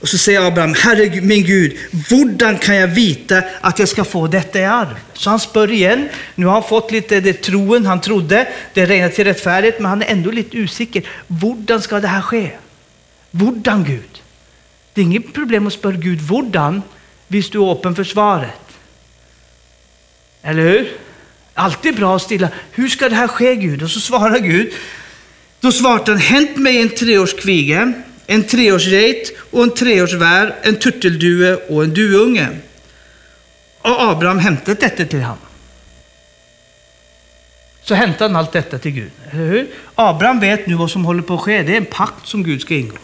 Och så säger Abraham, Herre min Gud, hurdan kan jag veta att jag ska få detta i arv? Så han spör igen. Nu har han fått lite det troen han trodde, det regnar till rättfärdighet, men han är ändå lite osäker. Hurdan ska det här ske? Hurdan Gud? Det är inget problem att spöra Gud hurdan, visst du är öppen för svaret. Eller hur? Alltid bra och stilla. Hur ska det här ske Gud? Och så svarar Gud. Då svarar han, hänt mig en treårskvige, en treårsgeit och en treårsvär, en turteldue och en duunge. Och Abraham hämtade detta till honom. Så hämtade han allt detta till Gud. Eller hur? Abraham vet nu vad som håller på att ske. Det är en pakt som Gud ska ingå.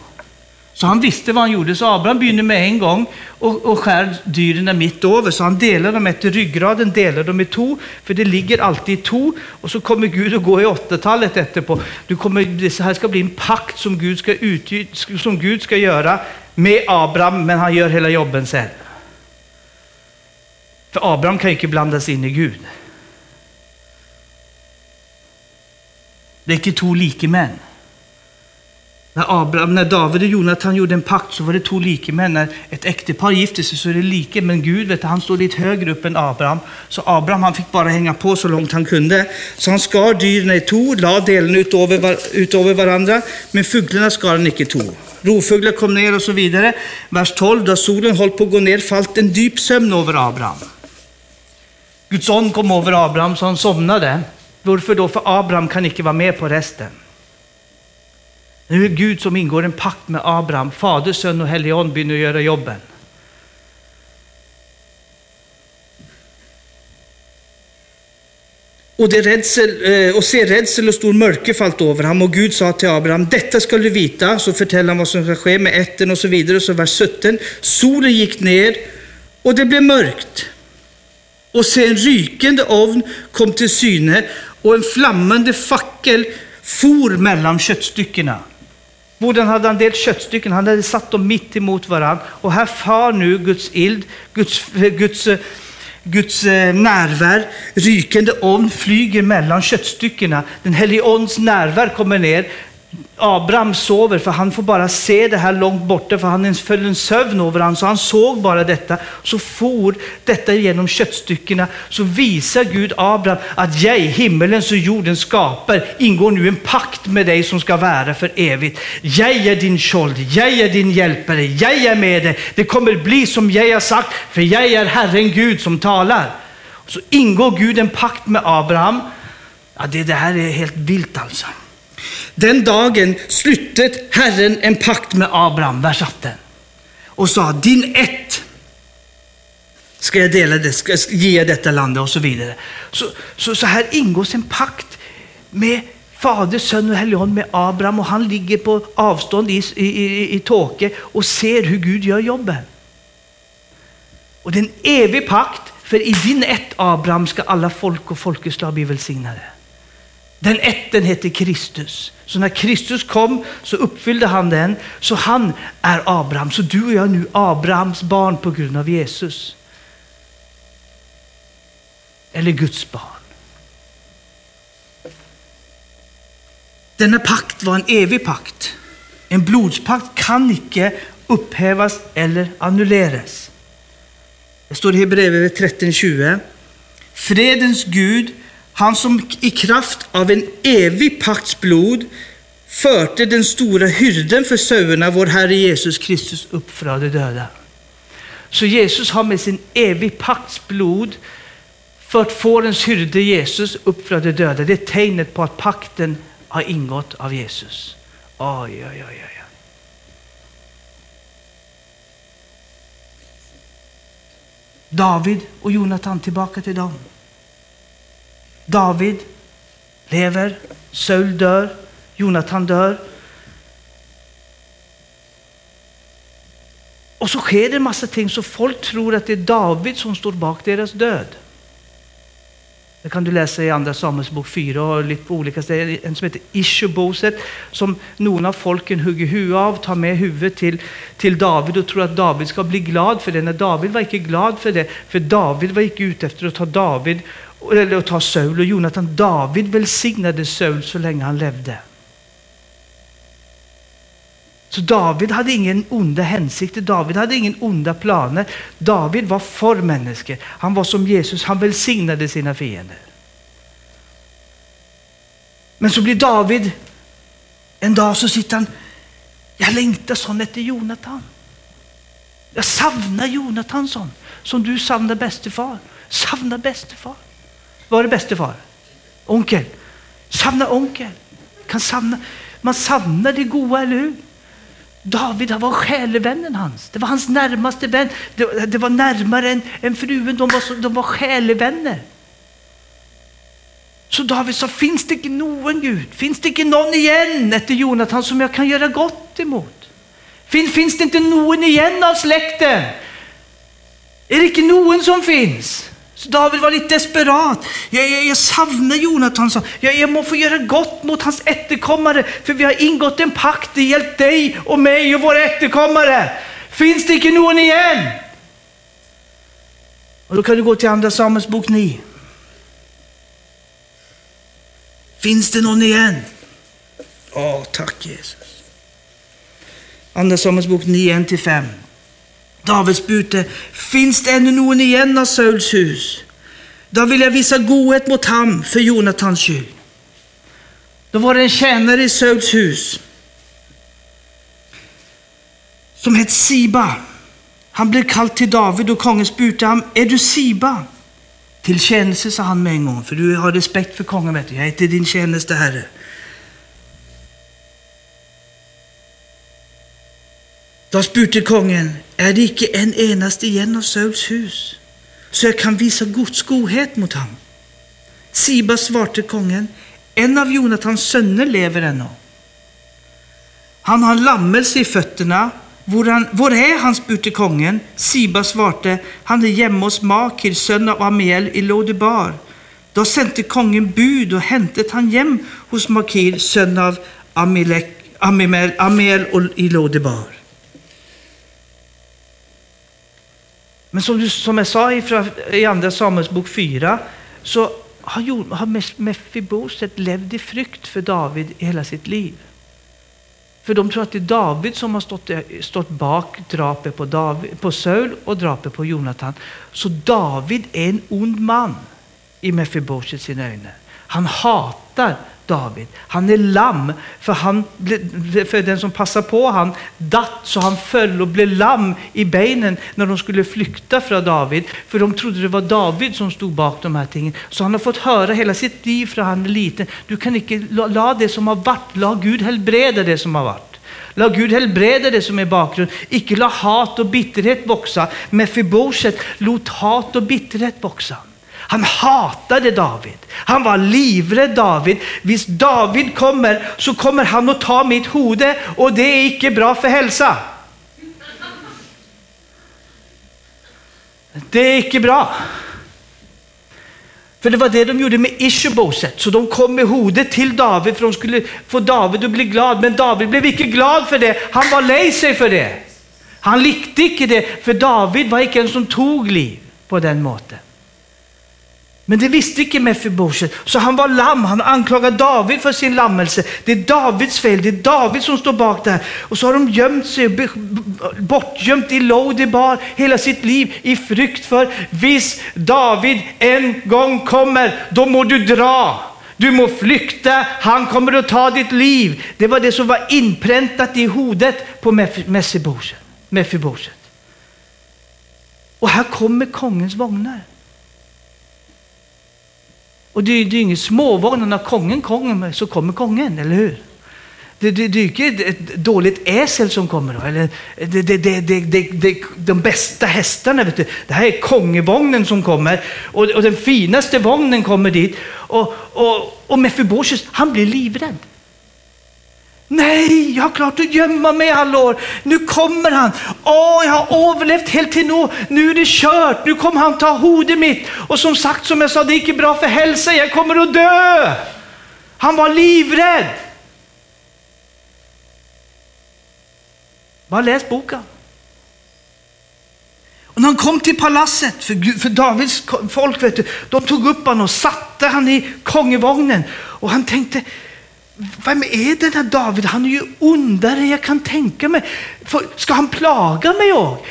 Så han visste vad han gjorde, så Abraham begynner med en gång och, och skär dyren mitt över. Så han delar dem efter ryggraden, delar dem i två, för det ligger alltid i två. Och så kommer Gud att gå i åttiotalet efterpå. Du kommer, det här ska bli en pakt som Gud, ska ut, som Gud ska göra med Abraham, men han gör hela jobben själv. För Abraham kan ju inte blandas in i Gud. Det är inte två lika män. När, Abraham, när David och Jonathan gjorde en pakt så var det två likemän. När ett äktepar gifte sig så är det lika, men Gud vet, han står lite högre upp än Abraham. Så Abraham han fick bara hänga på så långt han kunde. Så han skar dyren i to, la delen utöver, var, utöver varandra, men fuglarna skar han icke to. Rovfuglar kom ner och så vidare. Vers 12, då solen höll på att gå ner fallt en djup sömn över Abraham. Guds ånd kom över Abraham så han somnade. Varför då? För Abraham kan icke vara med på resten. Nu är Gud som ingår en pakt med Abraham, Fader, Son och Helige Ande börjar göra jobben. Och, det rädsel, eh, och se rädsel och stor mörker fallt över honom och Gud sa till Abraham, detta ska du vita, så förtäller han vad som ska ske med ätten och så vidare. och Så vers 17, solen gick ner och det blev mörkt. Och se en rykande ovn kom till syne och en flammande fackel for mellan köttstyckena. Boden hade en del köttstycken, han hade satt dem mitt emot varandra. Och här far nu Guds ild, Guds, eh, Guds, eh, Guds eh, närvär, rykande ånd flyger mellan köttstyckena. Den helige Ånds närvär kommer ner, Abraham sover för han får bara se det här långt borta för han föll en sövn över honom så han såg bara detta. Så for detta genom köttstyckena så visar Gud Abraham att jag, himmelens och jordens skapare, ingår nu en pakt med dig som ska vara för evigt. Jag är din sköld, jag är din hjälpare, jag är med dig. Det kommer bli som jag har sagt för jag är Herren Gud som talar. Så ingår Gud en pakt med Abraham. Ja, det, det här är helt vilt alltså. Den dagen slutet Herren en pakt med Abraham, vers 18, och sa din ett ska jag dela det, ska jag ge detta landet och så vidare. Så, så, så här ingås en pakt med Fader, Son och Helion med Abraham och han ligger på avstånd i, i, i, i tåke och ser hur Gud gör jobben. Och det är en evig pakt, för i din ett Abraham ska alla folk och folkeslag bli välsignade. Den ätten heter Kristus. Så när Kristus kom så uppfyllde han den. Så han är Abraham. Så du och jag är nu Abrahams barn på grund av Jesus. Eller Guds barn. Denna pakt var en evig pakt. En blodspakt kan icke upphävas eller annulleras. Det står i Hebreerbrevet 13.20. Fredens Gud han som i kraft av en evig pakts blod förde den stora hyrden för sauerna, vår Herre Jesus Kristus, upp från de döda. Så Jesus har med sin evig pakts blod fört fårens hyrde Jesus upp från de döda. Det är tecknet på att pakten har ingått av Jesus. Oj, oj, oj, oj. David och Jonatan tillbaka till dem. David lever, Saul dör, Jonathan dör. Och så sker det en massa ting så folk tror att det är David som står bak deras död. Det kan du läsa i Andra Samuelsbok 4 och lite på olika ställen. En som heter Ishuboset som någon av folken hugger huvudet av, tar med huvudet till, till David och tror att David ska bli glad för det. När David var inte glad för det, för David var inte ute efter att ta David eller att ta Saul och Jonatan. David välsignade Saul så länge han levde. Så David hade ingen onda hänsikter, David hade ingen onda planer. David var för människor. Han var som Jesus, han välsignade sina fiender. Men så blir David, en dag så sitter han, jag längtar sån efter Jonatan. Jag savnar Jonatan sån, som du savnar bästefar. Savnar bästefar. Var det bäste far? Onkel. Savna onkel. Kan savna. Man savnar det goda, eller hur? David var själevännen hans. Det var hans närmaste vän. Det, det var närmare än, än fruen. De var, så, de var själevänner. Så David sa, finns det inte någon Gud? Finns det inte någon igen efter Jonathan som jag kan göra gott emot? Fin, finns det inte någon igen av släkten? Är det inte någon som finns? Så David var lite desperat. Jag, jag, jag savnar Jonathan, sa jag, jag må få göra gott mot hans efterkommare, för vi har ingått en pakt, det hjälpt dig och mig och våra efterkommare. Finns det inte någon igen? Och då kan du gå till Andra Samuels bok 9. Finns det någon igen? Åh, tack Jesus. Andra Samuels bok 9, 1-5. David bute, finns det ännu någon igen av Sauls hus? Då vill jag visa godhet mot ham för Jonatans skull. Då var det en tjänare i Sauls hus som hette Siba. Han blev kallad till David och kungen spurte honom, är du Siba? Till tjänste, sa han med en gång, för du har respekt för kungen, vet du. Jag heter din tjänste herre. Då spurte kungen, är det icke en enaste igen av Sauls hus, så jag kan visa Guds godhet mot honom? Siba svarte kungen, en av Jonathans söner lever ännu. Han har en lammelse i fötterna. Hvor, han, hvor är han? spurte kungen. Siba svarte, han är hemma hos Makir, son av Amiel i Lodebar. Då sände kungen bud och hämtade han hem hos Makir, son av Amilek, Amiel, Amiel i Lodebar. Men som, du, som jag sa i, i Andra Samuels bok 4 så har, har Mefiboset levt i frykt för David i hela sitt liv. För de tror att det är David som har stått, stått bak drapet på, David, på Saul och drapet på Jonathan. Så David är en ond man i Mefibosets sina ögon. Han hatar David. Han är lamm, för, han, för den som passar på han datt så han föll och blev lamm i benen när de skulle flykta från David. För de trodde det var David som stod bak de här tingen. Så han har fått höra hela sitt liv från han är liten. Du kan inte la det som har varit, la Gud helbreda det som har varit. La Gud helbreda det som är bakgrund. Icke la hat och bitterhet boxa. Mefiboset låt hat och bitterhet boxa. Han hatade David. Han var livrädd David. Visst David kommer så kommer han att ta mitt hode och det är icke bra för hälsa. Det är icke bra. För det var det de gjorde med Ishoboset. Så de kom med hodet till David för de skulle få David att bli glad. Men David blev icke glad för det. Han var lej sig för det. Han likte icke det, för David var icke en som tog liv på den måten. Men det visste inte Mefiboset, så han var lamm. Han anklagade David för sin lammelse. Det är Davids fel, det är David som står bak där. Och så har de gömt sig, bortgömt i Lodibar hela sitt liv i frykt för, visst David en gång kommer, då må du dra. Du må flykta, han kommer att ta ditt liv. Det var det som var inpräntat i hodet på Mefiboset. Och här kommer kongens vagnar. Och det, det är inget småvagnar, när kongen kommer så kommer kongen, eller hur? Det, det, det är inte ett dåligt äsel som kommer då, eller det, det, det, det, det, det, de bästa hästarna. Vet du. Det här är kongevagnen som kommer och, och den finaste vagnen kommer dit. Och, och, och Mefiboshes, han blir livrädd. Nej, jag har klart att gömma mig i alla år. Nu kommer han. Åh, jag har överlevt helt till nu. Nu är det kört. Nu kommer han ta hodet mitt. Och som sagt, som jag sa, det är inte bra för hälsan. Jag kommer att dö. Han var livrädd. Bara läs boken. Och när han kom till palatset, för, för Davids folk, vet du, de tog upp honom och satte han i kongevagnen. Och han tänkte, vem är den här David? Han är ju ondare jag kan tänka mig. Ska han plaga mig? också?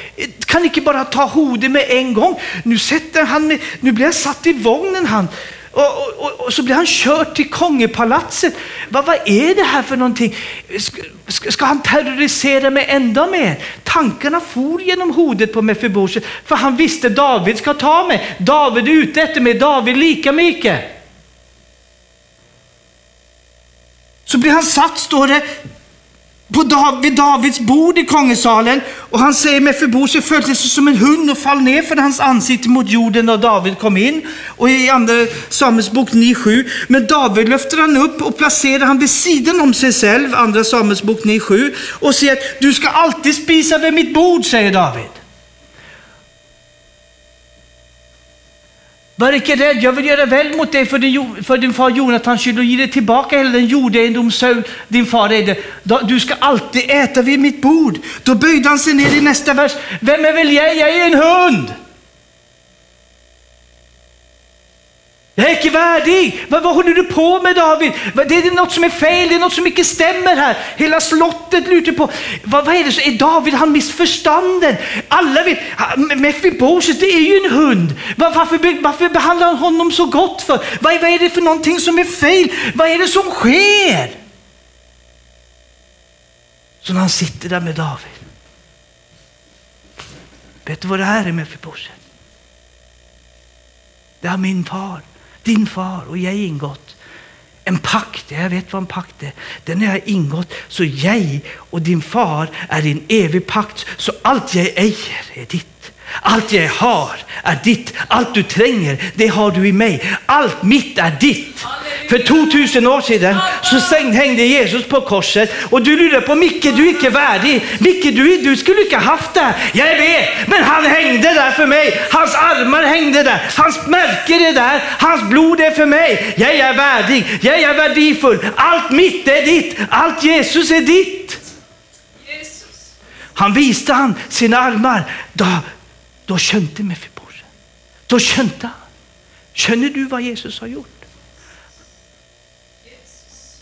Kan inte bara ta hodet med en gång? Nu, sätter han mig, nu blir jag satt i vagnen han. Och, och, och, så blir han körd till kongepalatset. Vad, vad är det här för någonting? Ska, ska han terrorisera mig ända mer? Tankarna for genom hodet på Mefiboshet, för han visste David ska ta mig. David är ute efter mig, David lika mycket. Så blir han satt, står det, på Dav vid Davids bord i kongesalen och han säger med förbose följde sig som en hund och fall ner för hans ansikte mot jorden när David kom in. Och i andra Samuels bok 9.7. Men David lyfter han upp och placerar han vid sidan om sig själv, andra Samuels bok 9.7 och säger att du ska alltid spisa vid mitt bord, säger David. Var icke rädd, jag vill göra väl mot dig för din, för din far Jonathans skull och ge dig tillbaka hela den jordegendom din far ägde. Du ska alltid äta vid mitt bord. Då böjde han sig ner i nästa vers. Vem är väl jag? Jag är en hund. Jag är inte värdig. Vad, vad håller du på med David? Det är något som är fel, det är något som inte stämmer här. Hela slottet lutar på. Vad, vad är det? Så är David han missförstånden? Alla vet, Mefiboset det är ju en hund. Varför, varför behandlar han honom så gott för? Vad, vad är det för någonting som är fel? Vad är det som sker? Så när han sitter där med David. Vet du vad det här är Mefiboset? Det är min far din far och jag ingått en pakt. Jag vet vad en pakt är. Den har jag ingått. Så jag och din far är i en evig pakt. Så allt jag äger är ditt. Allt jag har är ditt. Allt du tränger, det har du i mig. Allt mitt är ditt. För 2000 år sedan så hängde Jesus på korset och du lurar på Micke, du är inte värdig. Micke, du, du skulle inte haft det. Jag vet, men han hängde där för mig. Hans armar hängde där, hans märken är där, hans blod är för mig. Jag är värdig, jag är värdefull. Allt mitt är ditt, allt Jesus är ditt. Han visste han sina armar. Då, då kände Mefiboset. Då kände han. Känner du vad Jesus har gjort?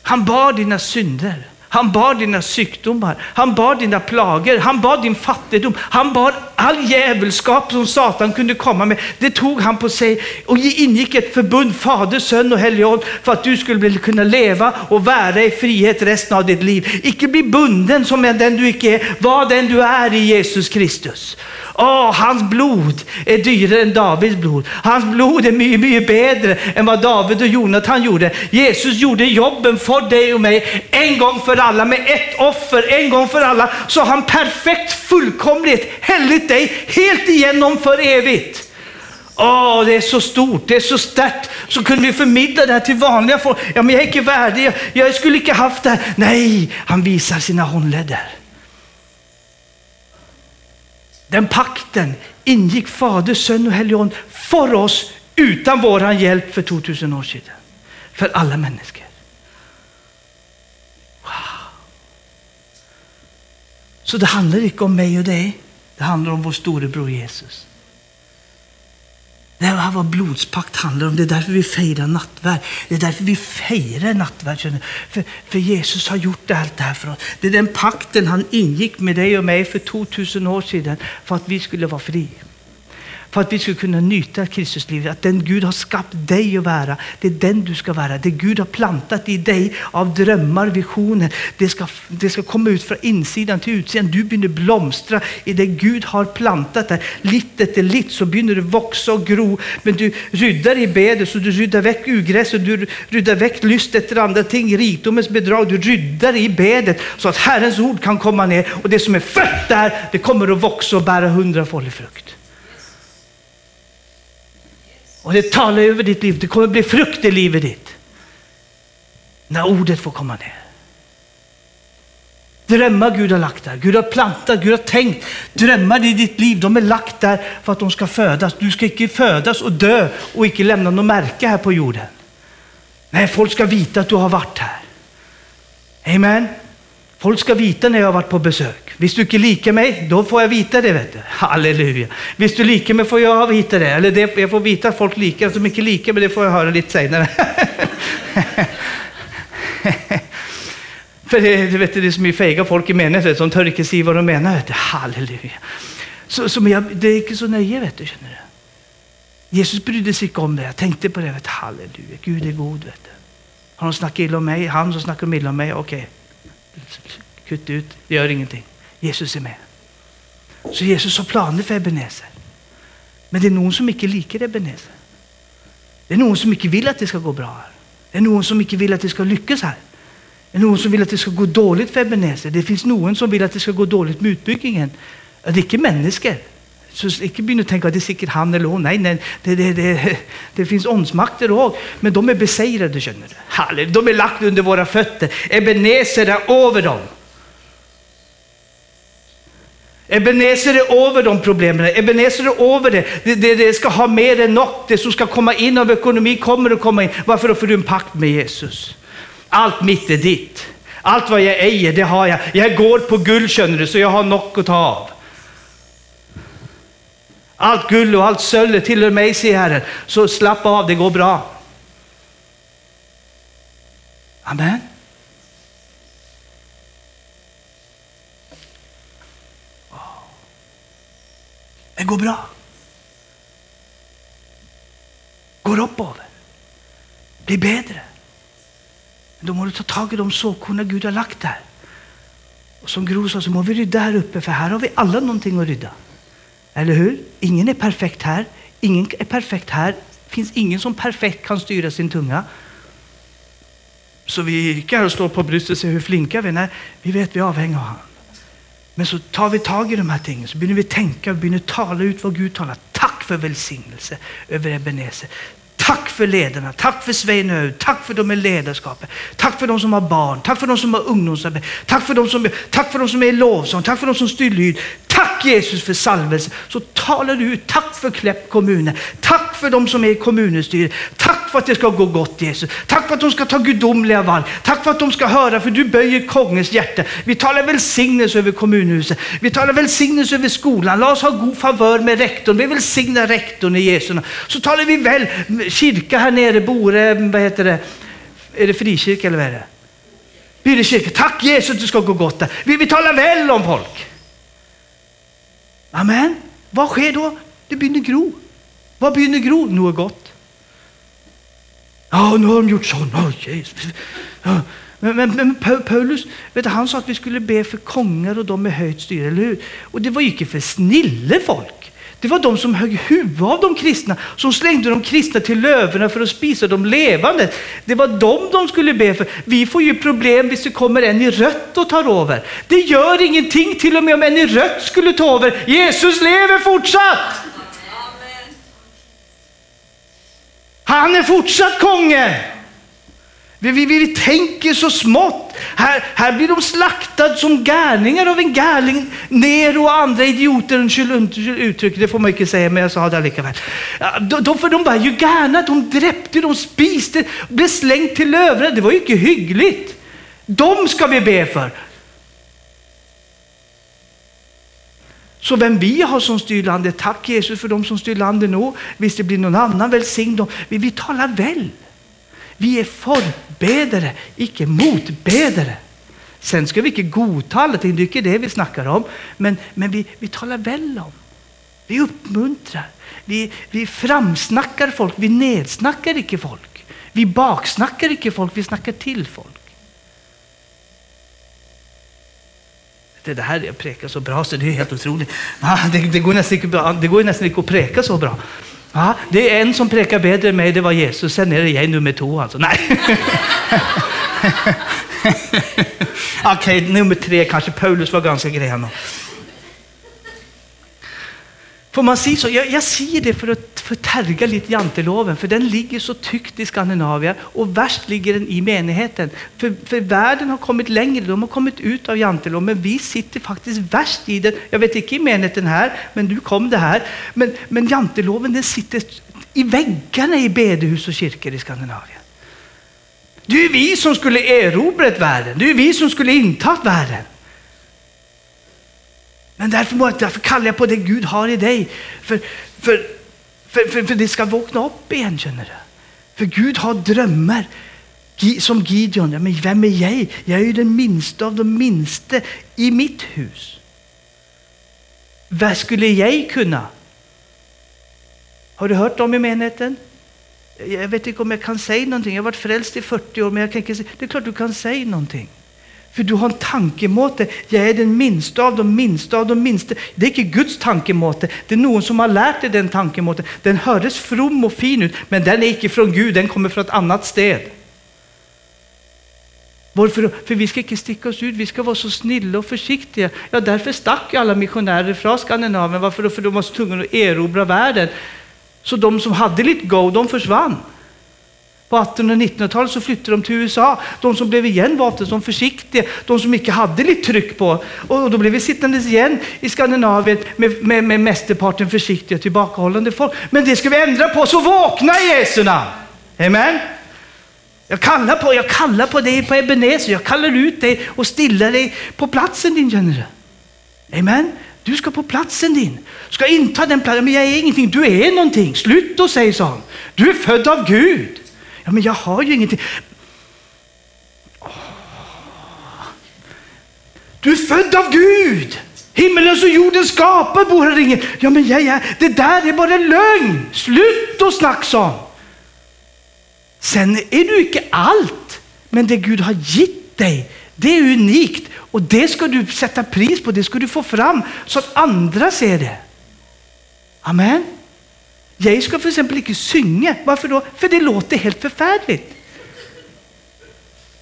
Han bar dina synder. Han bar dina sjukdomar, han bar dina plagor, han bar din fattigdom, han bar all djävulskap som Satan kunde komma med. Det tog han på sig och ingick ett förbund, Fader, Son och Helige för att du skulle kunna leva och vara i frihet resten av ditt liv. Icke bli bunden som den du icke är, var den du är i Jesus Kristus. Åh, hans blod är dyrare än Davids blod. Hans blod är mycket, mycket bättre än vad David och Jonathan gjorde. Jesus gjorde jobben för dig och mig en gång för alla med ett offer, en gång för alla. Så han perfekt, fullkomligt, helligt dig helt igenom för evigt. Åh, oh, det är så stort, det är så starkt. Så kunde vi förmedla det här till vanliga folk. Ja, men jag är inte värdig, jag, jag skulle inte haft det här. Nej, han visar sina håndleder. Den pakten ingick Fader, Son och Helion för oss utan vår hjälp för 2000 år sedan. För alla människor. Wow. Så det handlar inte om mig och dig. Det handlar om vår storebror Jesus. Det här vad blodspakt handlar om. Det är därför vi firar nattvärd. Det är därför vi firar nattvärd. För, för Jesus har gjort allt det här för oss. Det är den pakten han ingick med dig och mig för 2000 år sedan för att vi skulle vara fria för att vi ska kunna njuta Kristuslivet. Att den Gud har skapat dig att vara, det är den du ska vara. Det Gud har plantat i dig av drömmar, visioner, det ska, det ska komma ut från insidan till utsidan. Du börjar blomstra i det Gud har plantat där. Litt efter litt så börjar det växa och gro. Men du ryddar i bedet så du ryddar väck ugräset, du ryddar väck lyst efter andra ting, rikdomens bedrag. Du ryddar i bedet så att Herrens ord kan komma ner och det som är fött där, det kommer att växa och bära hundrafaldig frukt. Och det talar över ditt liv. Det kommer bli frukt i livet ditt. När ordet får komma ner. Drömmar Gud har lagt där. Gud har plantat, Gud har tänkt. Drömmar i ditt liv, de är lagt där för att de ska födas. Du ska inte födas och dö och inte lämna något märke här på jorden. Nej, folk ska veta att du har varit här. Amen. Folk ska veta när jag har varit på besök. Visst du inte lika mig, då får jag vita det. Vet du. Halleluja. Visst du lika mig får jag vita det. Eller det, jag får vita att folk lika, så mycket lika, men det får jag höra lite senare. För det, du vet det är så mycket fega folk i människor som tör inte säga vad de menar. Vet du. Halleluja. Så, så, men jag, det är inte så nöje, vet du. Känner du. Jesus brydde sig inte om det. Jag tänkte på det. Vet du. Halleluja, Gud är god. Vet du. Har de snackat illa om mig? Han som snackar illa om mig? Okej. Okay. Kutt ut, det gör ingenting. Jesus är med. Så Jesus har planer för Ebenezer. Men det är någon som inte liker Ebenezer. Det är någon som inte vill att det ska gå bra her. Det är någon som inte vill att det ska lyckas här. Det är någon som vill att det ska gå dåligt för Ebenezer. Det finns någon som vill att det ska gå dåligt med utbyggingen. Det är inte människor. Så inte börja tänka att det är säkert han eller hon. Nej, nej det, det, det, det finns åndsmakter också. Men de är besegrade, känner du. De är lagt under våra fötter. Ebenezer är över dem. Ebenezer är över de problemen. Ebenezer är över det. Det, det. det, ska ha mer än nog. Det som ska komma in av ekonomi kommer att komma in. Varför? Då får du en pakt med Jesus. Allt mitt är ditt. Allt vad jag äger, det har jag. Jag går på guld, känner du, så jag har något att ta av. Allt guld och allt sölv tillhör mig, säger Herren. Så slappa av, det går bra. Amen. Det går bra. Går uppöver. Blir bättre. Men då måste du ta tag i de såkorna Gud har lagt där. Och som Gro sa så må vi rydda här uppe, för här har vi alla någonting att rydda. Eller hur? Ingen är perfekt här. Ingen är perfekt här. Det finns ingen som perfekt kan styra sin tunga. Så vi kan stå på bröstet och se hur flinka vi är. Nej, vi vet vi är avhängiga av honom. Men så tar vi tag i de här tingen, så börjar vi tänka och börjar tala ut vad Gud talar. Tack för välsignelse över Ebenezer. Tack för ledarna, tack för Svein tack för de med ledarskapet. Tack för de som har barn, tack för de som har ungdomsarbete, tack för de som, tack för de som är i lovsång, tack för de som styr lyd. Tack Jesus för salvelse. Så talar du ut, tack för Kläpp kommun. Tack för de som är i kommunstyret. Tack för att det ska gå gott Jesus. Tack för att de ska ta gudomliga val. Tack för att de ska höra, för du böjer kongens hjärta. Vi talar välsignelse över kommunhuset. Vi talar välsignelse över skolan. Låt oss ha god favör med rektorn. Vi välsignar rektorn i Jesu namn. Så talar vi väl kyrka här nere, Bore, vad heter det? Är det frikyrka eller vad är det? Byrkyrka. Tack Jesus, det ska gå gott där. Vi, vi talar väl om folk. Amen. Vad sker då? Det börjar gro. Vad börjar gro? Något gott. Ja, nu har de gjort så. Oh, Jesus. Ja. Men, men, men, Paulus vet du, han sa att vi skulle be för kongar och de med höjt styre, eller hur? Och det var ju inte för snille folk. Det var de som högg huvudet av de kristna, som slängde de kristna till löverna för att spisa de levande. Det var dem de skulle be för. Vi får ju problem hvis det kommer en i rött och tar över. Det gör ingenting, till och med om en i rött skulle ta över. Jesus lever fortsatt! Han är fortsatt konge. Vi, vi, vi tänker så smått. Här, här blir de slaktade som gärningar av en gärning. Nero och andra idioter, uttryck, det får man inte säga, men jag sa det likaväl. De, de, för de var ju gärna, de dräpte, de spiste, blev slängt till lövra. Det var ju inte hyggligt. De ska vi be för. Så vem vi har som styr landet, tack Jesus för de som styr landet nu. Visst det blir någon annan, välsignad. Vi, vi talar väl. Vi är förbedare, icke motbedare. Sen ska vi inte godta allting, det är inte det vi snackar om. Men, men vi, vi talar väl om. Vi uppmuntrar. Vi, vi framsnackar folk, vi nedsnackar icke folk. Vi baksnackar icke folk, vi snackar till folk. Det här jag prekar så bra så det är helt otroligt. Det, går det går nästan inte att preka så bra. Ja, det är en som prekar bättre än mig, det var Jesus. Sen är det jag nummer två alltså. Nej. Okej, okay, nummer tre kanske Paulus var ganska gren. Får man säga så? Jag, jag säger det för att förtärga lite janteloven, för den ligger så tyckt i Skandinavien och värst ligger den i menigheten. För, för världen har kommit längre, de har kommit ut av janteloven, men vi sitter faktiskt värst i den. Jag vet inte i menigheten här, men du kom det här. Men, men janteloven den sitter i väggarna i bedehus och kyrkor i Skandinavien. Det är vi som skulle erobrat världen, det är vi som skulle intagit världen. Men därför, därför kallar jag på det Gud har i dig. För, för, för, för, för det ska vakna upp igen, känner du. För Gud har drömmar. Som Gideon, ja, men vem är jag? Jag är ju den minsta av de minsta i mitt hus. Vad skulle jag kunna? Har du hört dem i menigheten? Jag vet inte om jag kan säga någonting. Jag har varit frälst i 40 år, men jag kan inte säga. Det är klart du kan säga någonting. För du har en tankemåte. Jag är den minsta av de minsta av de minsta. Det är inte Guds tankemåte. Det är någon som har lärt dig den tankemåten. Den hördes from och fin ut, men den är inte från Gud. Den kommer från ett annat sted. Varför? För vi ska inte sticka oss ut, vi ska vara så snälla och försiktiga. Ja, därför stack alla missionärer från Skandinavien. Varför då? För de var så tvungna att erobra världen. Så de som hade lite go, de försvann. På 1800 och 1900-talet så flyttade de till USA. De som blev igen var som försiktiga, de som inte hade lite tryck på. Och då blev vi sittandes igen i Skandinavien med, med, med mästerparten försiktiga, tillbakahållande folk. Men det ska vi ändra på, så vakna i Jesu namn! Amen. Jag kallar på, jag kallar på dig på Ebenezer, jag kallar ut dig och stillar dig på platsen din, general. du. Amen. Du ska på platsen din. Ska inta den platsen. Men jag är ingenting, du är någonting. Slut och säg sånt. Du är född av Gud. Ja, men jag har ju ingenting. Du är född av Gud. Himmelens och jordens skapare bor här ingen. Ja, men ja, ja, det där är bara lögn. Slut och snacka sån. Sen är du inte allt, men det Gud har gett dig, det är unikt och det ska du sätta pris på, det ska du få fram så att andra ser det. Amen. Jag ska för exempel inte synga. Varför då? För det låter helt förfärligt.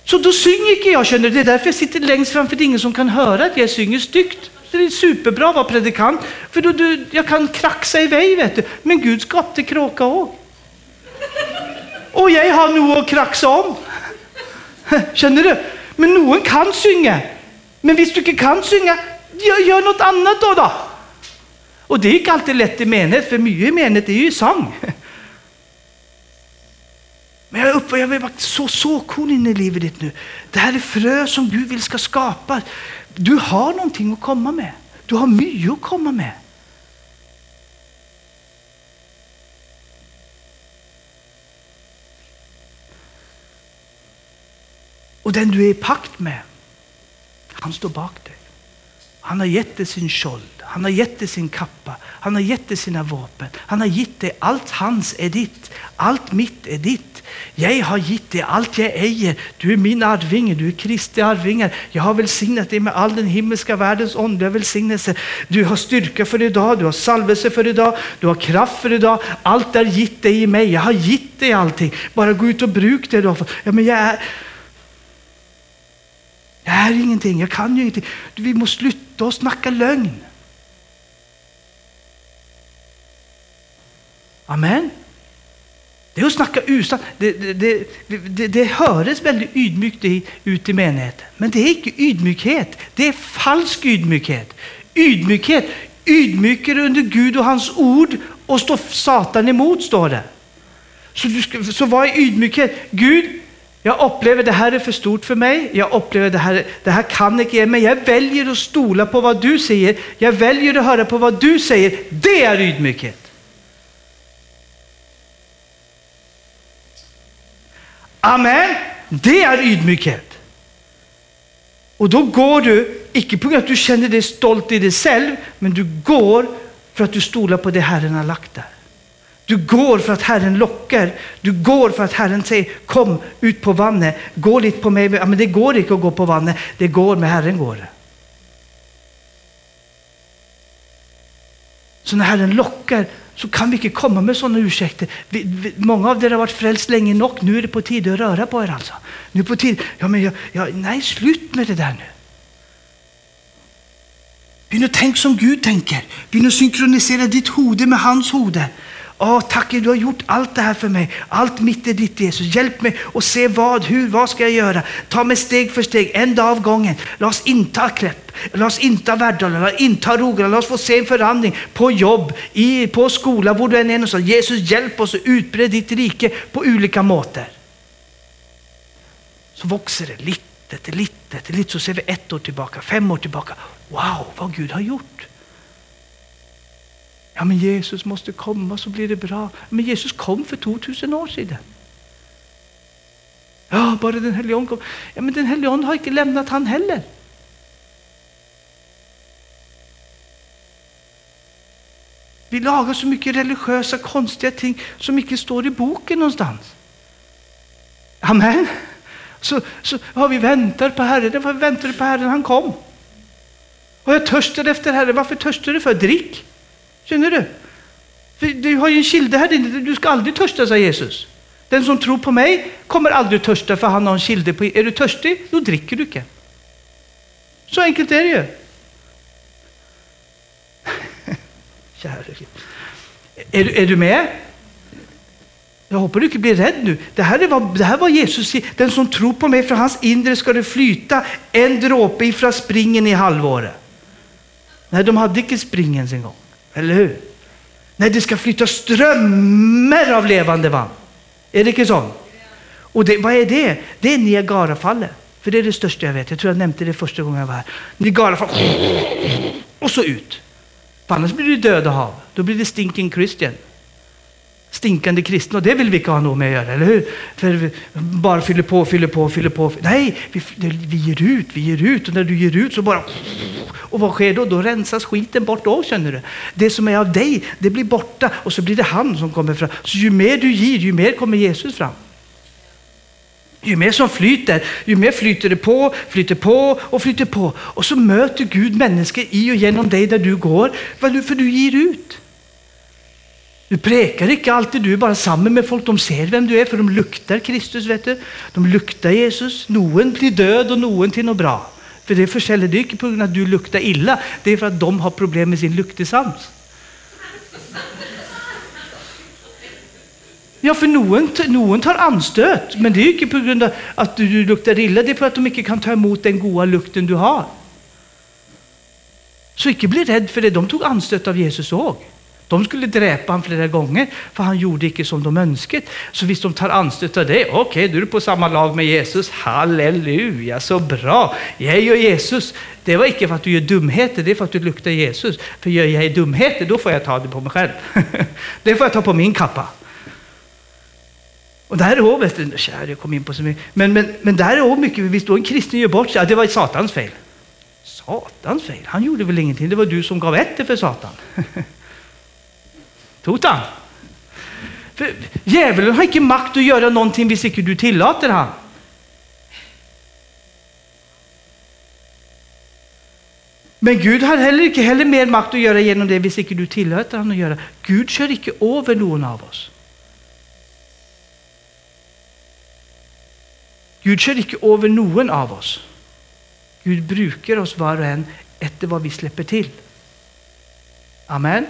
Så då synger inte jag, känner du. Det är därför jag sitter längst fram, för det är ingen som kan höra att jag synger styggt. Det är superbra att vara predikant, för då du, jag kan kraxa iväg, vet du. Men Gud skapade kråka också. Och jag har nog att kraxa om. Känner du? Men någon kan synge. Men visst du inte kan synge, gör, gör något annat då. Och det är inte alltid lätt i menighet, för mycket i menighet är ju sång. Men jag, upp, jag vill så såkorn in i livet ditt nu. Det här är frö som Gud vill ska skapa. Du har någonting att komma med. Du har mycket att komma med. Och den du är i pakt med, han står bak dig. Han har gett dig sin sköld han har gett dig sin kappa, han har gett dig sina vapen. Han har gett dig allt hans är ditt, allt mitt är ditt. Jag har gett dig allt jag äger. Du är min arvinge, du är Kristi arvingar. Jag har välsignat dig med all den himmelska världens åndliga välsignelse. Du har styrka för idag, du har salvelse för idag, du har kraft för idag. Allt är gitt dig i mig. Jag har gett dig allting. Bara gå ut och bruk det du har fått. Ja, men jag är... Jag är ingenting, jag kan ju ingenting. Vi måste sluta och snacka lögn. Amen. Det är att snacka usan. Det, det, det, det, det höres väldigt ydmykt ut i menigheten. Men det är inte ydmykhet. Det är falsk ydmykhet. Ydmykhet. Ydmyker under Gud och hans ord och står Satan emot, står det. Så, du ska, så vad är ydmykhet? Gud, jag upplever det här är för stort för mig. Jag upplever det här, det här kan inte ge men jag väljer att stola på vad du säger. Jag väljer att höra på vad du säger. Det är ydmykhet. Amen. Det är ydmykhet. Och då går du, icke på grund av att du känner dig stolt i dig själv, men du går för att du stolar på det Herren har lagt där. Du går för att Herren lockar. Du går för att Herren säger kom ut på vattnet. Gå lite på mig. Ja, men det går inte att gå på vattnet. Det går med Herren går det. Så när Herren lockar så kan vi inte komma med sådana ursäkter. Vi, vi, många av er har varit frälst länge nog. Nu är det på tid att röra på er alltså. Nu är det på tid. Ja, men jag, jag, nej, slut med det där nu. Begynn att tänka som Gud tänker. Begynn att synkronisera ditt hode med hans hode. Åh, tack du har gjort allt det här för mig. Allt mitt är ditt Jesus. Hjälp mig att se vad, hur, vad ska jag göra? Ta mig steg för steg, en dag av gången. Låt oss inte ha låt oss inte ha Verdala, låt oss inte ha Låt oss få se en förändring på jobb, i, på skola, var du än är någonstans. Jesus, hjälp oss att utbreda ditt rike på olika måter. Så växer det lite efter lite lite. Så ser vi ett år tillbaka, fem år tillbaka. Wow, vad Gud har gjort. Ja, men Jesus måste komma så blir det bra. Men Jesus kom för 2000 år sedan. Ja, bara den helige Ande kom. Ja, men den helige Ande har inte lämnat han heller. Vi lagar så mycket religiösa konstiga ting som inte står i boken någonstans. Amen. Så, så ja, vi väntar på Herren. Varför väntar du på Herren? Han kom. Och jag törstar efter Herren. Varför törstar du för? Drick. Känner du? Du har ju en kilde här inne. Du ska aldrig törsta, sa Jesus. Den som tror på mig kommer aldrig törsta för han har en kilde. På. Är du törstig, då dricker du inte. Så enkelt är det ju. Kära är, är du med? Jag hoppas du inte blir rädd nu. Det här, var, det här var Jesus, den som tror på mig, från hans inre ska det flyta en dråpe ifrån springen i halvåret. Nej, de hade inte springen en gång. Eller hur? Nej, det ska flyta strömmar av levande vatten. Är det inte så? Och det, vad är det? Det är Niagarafallet. För det är det största jag vet. Jag tror jag nämnde det första gången jag var här. Niagarafallet. Och så ut. För annars blir det döda hav. Då blir det stinking Christian stinkande kristna och det vill vi inte ha något med att göra, eller hur? För vi bara fyller på, fyller på, fyller på. Nej, vi, vi ger ut, vi ger ut och när du ger ut så bara... Och vad sker då? Då rensas skiten bort då, känner du. Det som är av dig, det blir borta och så blir det han som kommer fram. Så ju mer du ger, ju mer kommer Jesus fram. Ju mer som flyter, ju mer flyter det på, flyter på och flyter på. Och så möter Gud människor i och genom dig där du går, för du ger ut. Du prekar inte alltid, du är bara samman med folk. De ser vem du är, för de luktar Kristus. vet du. De luktar Jesus. Någon blir död och någon till något bra. För det är det inte på grund av att du luktar illa. Det är för att de har problem med sin luktesans. Ja, för någon, någon tar anstöt, men det är inte på grund av att du luktar illa. Det är för att de inte kan ta emot den goda lukten du har. Så inte bli rädd för det. De tog anstöt av Jesus också. De skulle dräpa honom flera gånger, för han gjorde inte som de önskat. Så visst de tar anstöt av det, okej, okay, du är på samma lag med Jesus. Halleluja, så bra! Jag och Jesus, det var inte för att du gör dumheter, det är för att du luktar Jesus. För gör jag dumheter, då får jag ta det på mig själv. det får jag ta på min kappa. Och där är också, vet du, kära, jag kom in på så mycket. Men, men, men där är också mycket, visst då en kristen gör bort sig, ja, det var Satans fel. Satans fel? Han gjorde väl ingenting, det var du som gav efter för Satan. Tota. För djävulen har inte makt att göra någonting hvis inte du tillåter han. Men Gud har heller inte heller mer makt att göra genom det hvis inte du tillåter han att göra. Gud kör inte över någon av oss. Gud kör inte över någon av oss. Gud brukar oss var och en efter vad vi släpper till. Amen.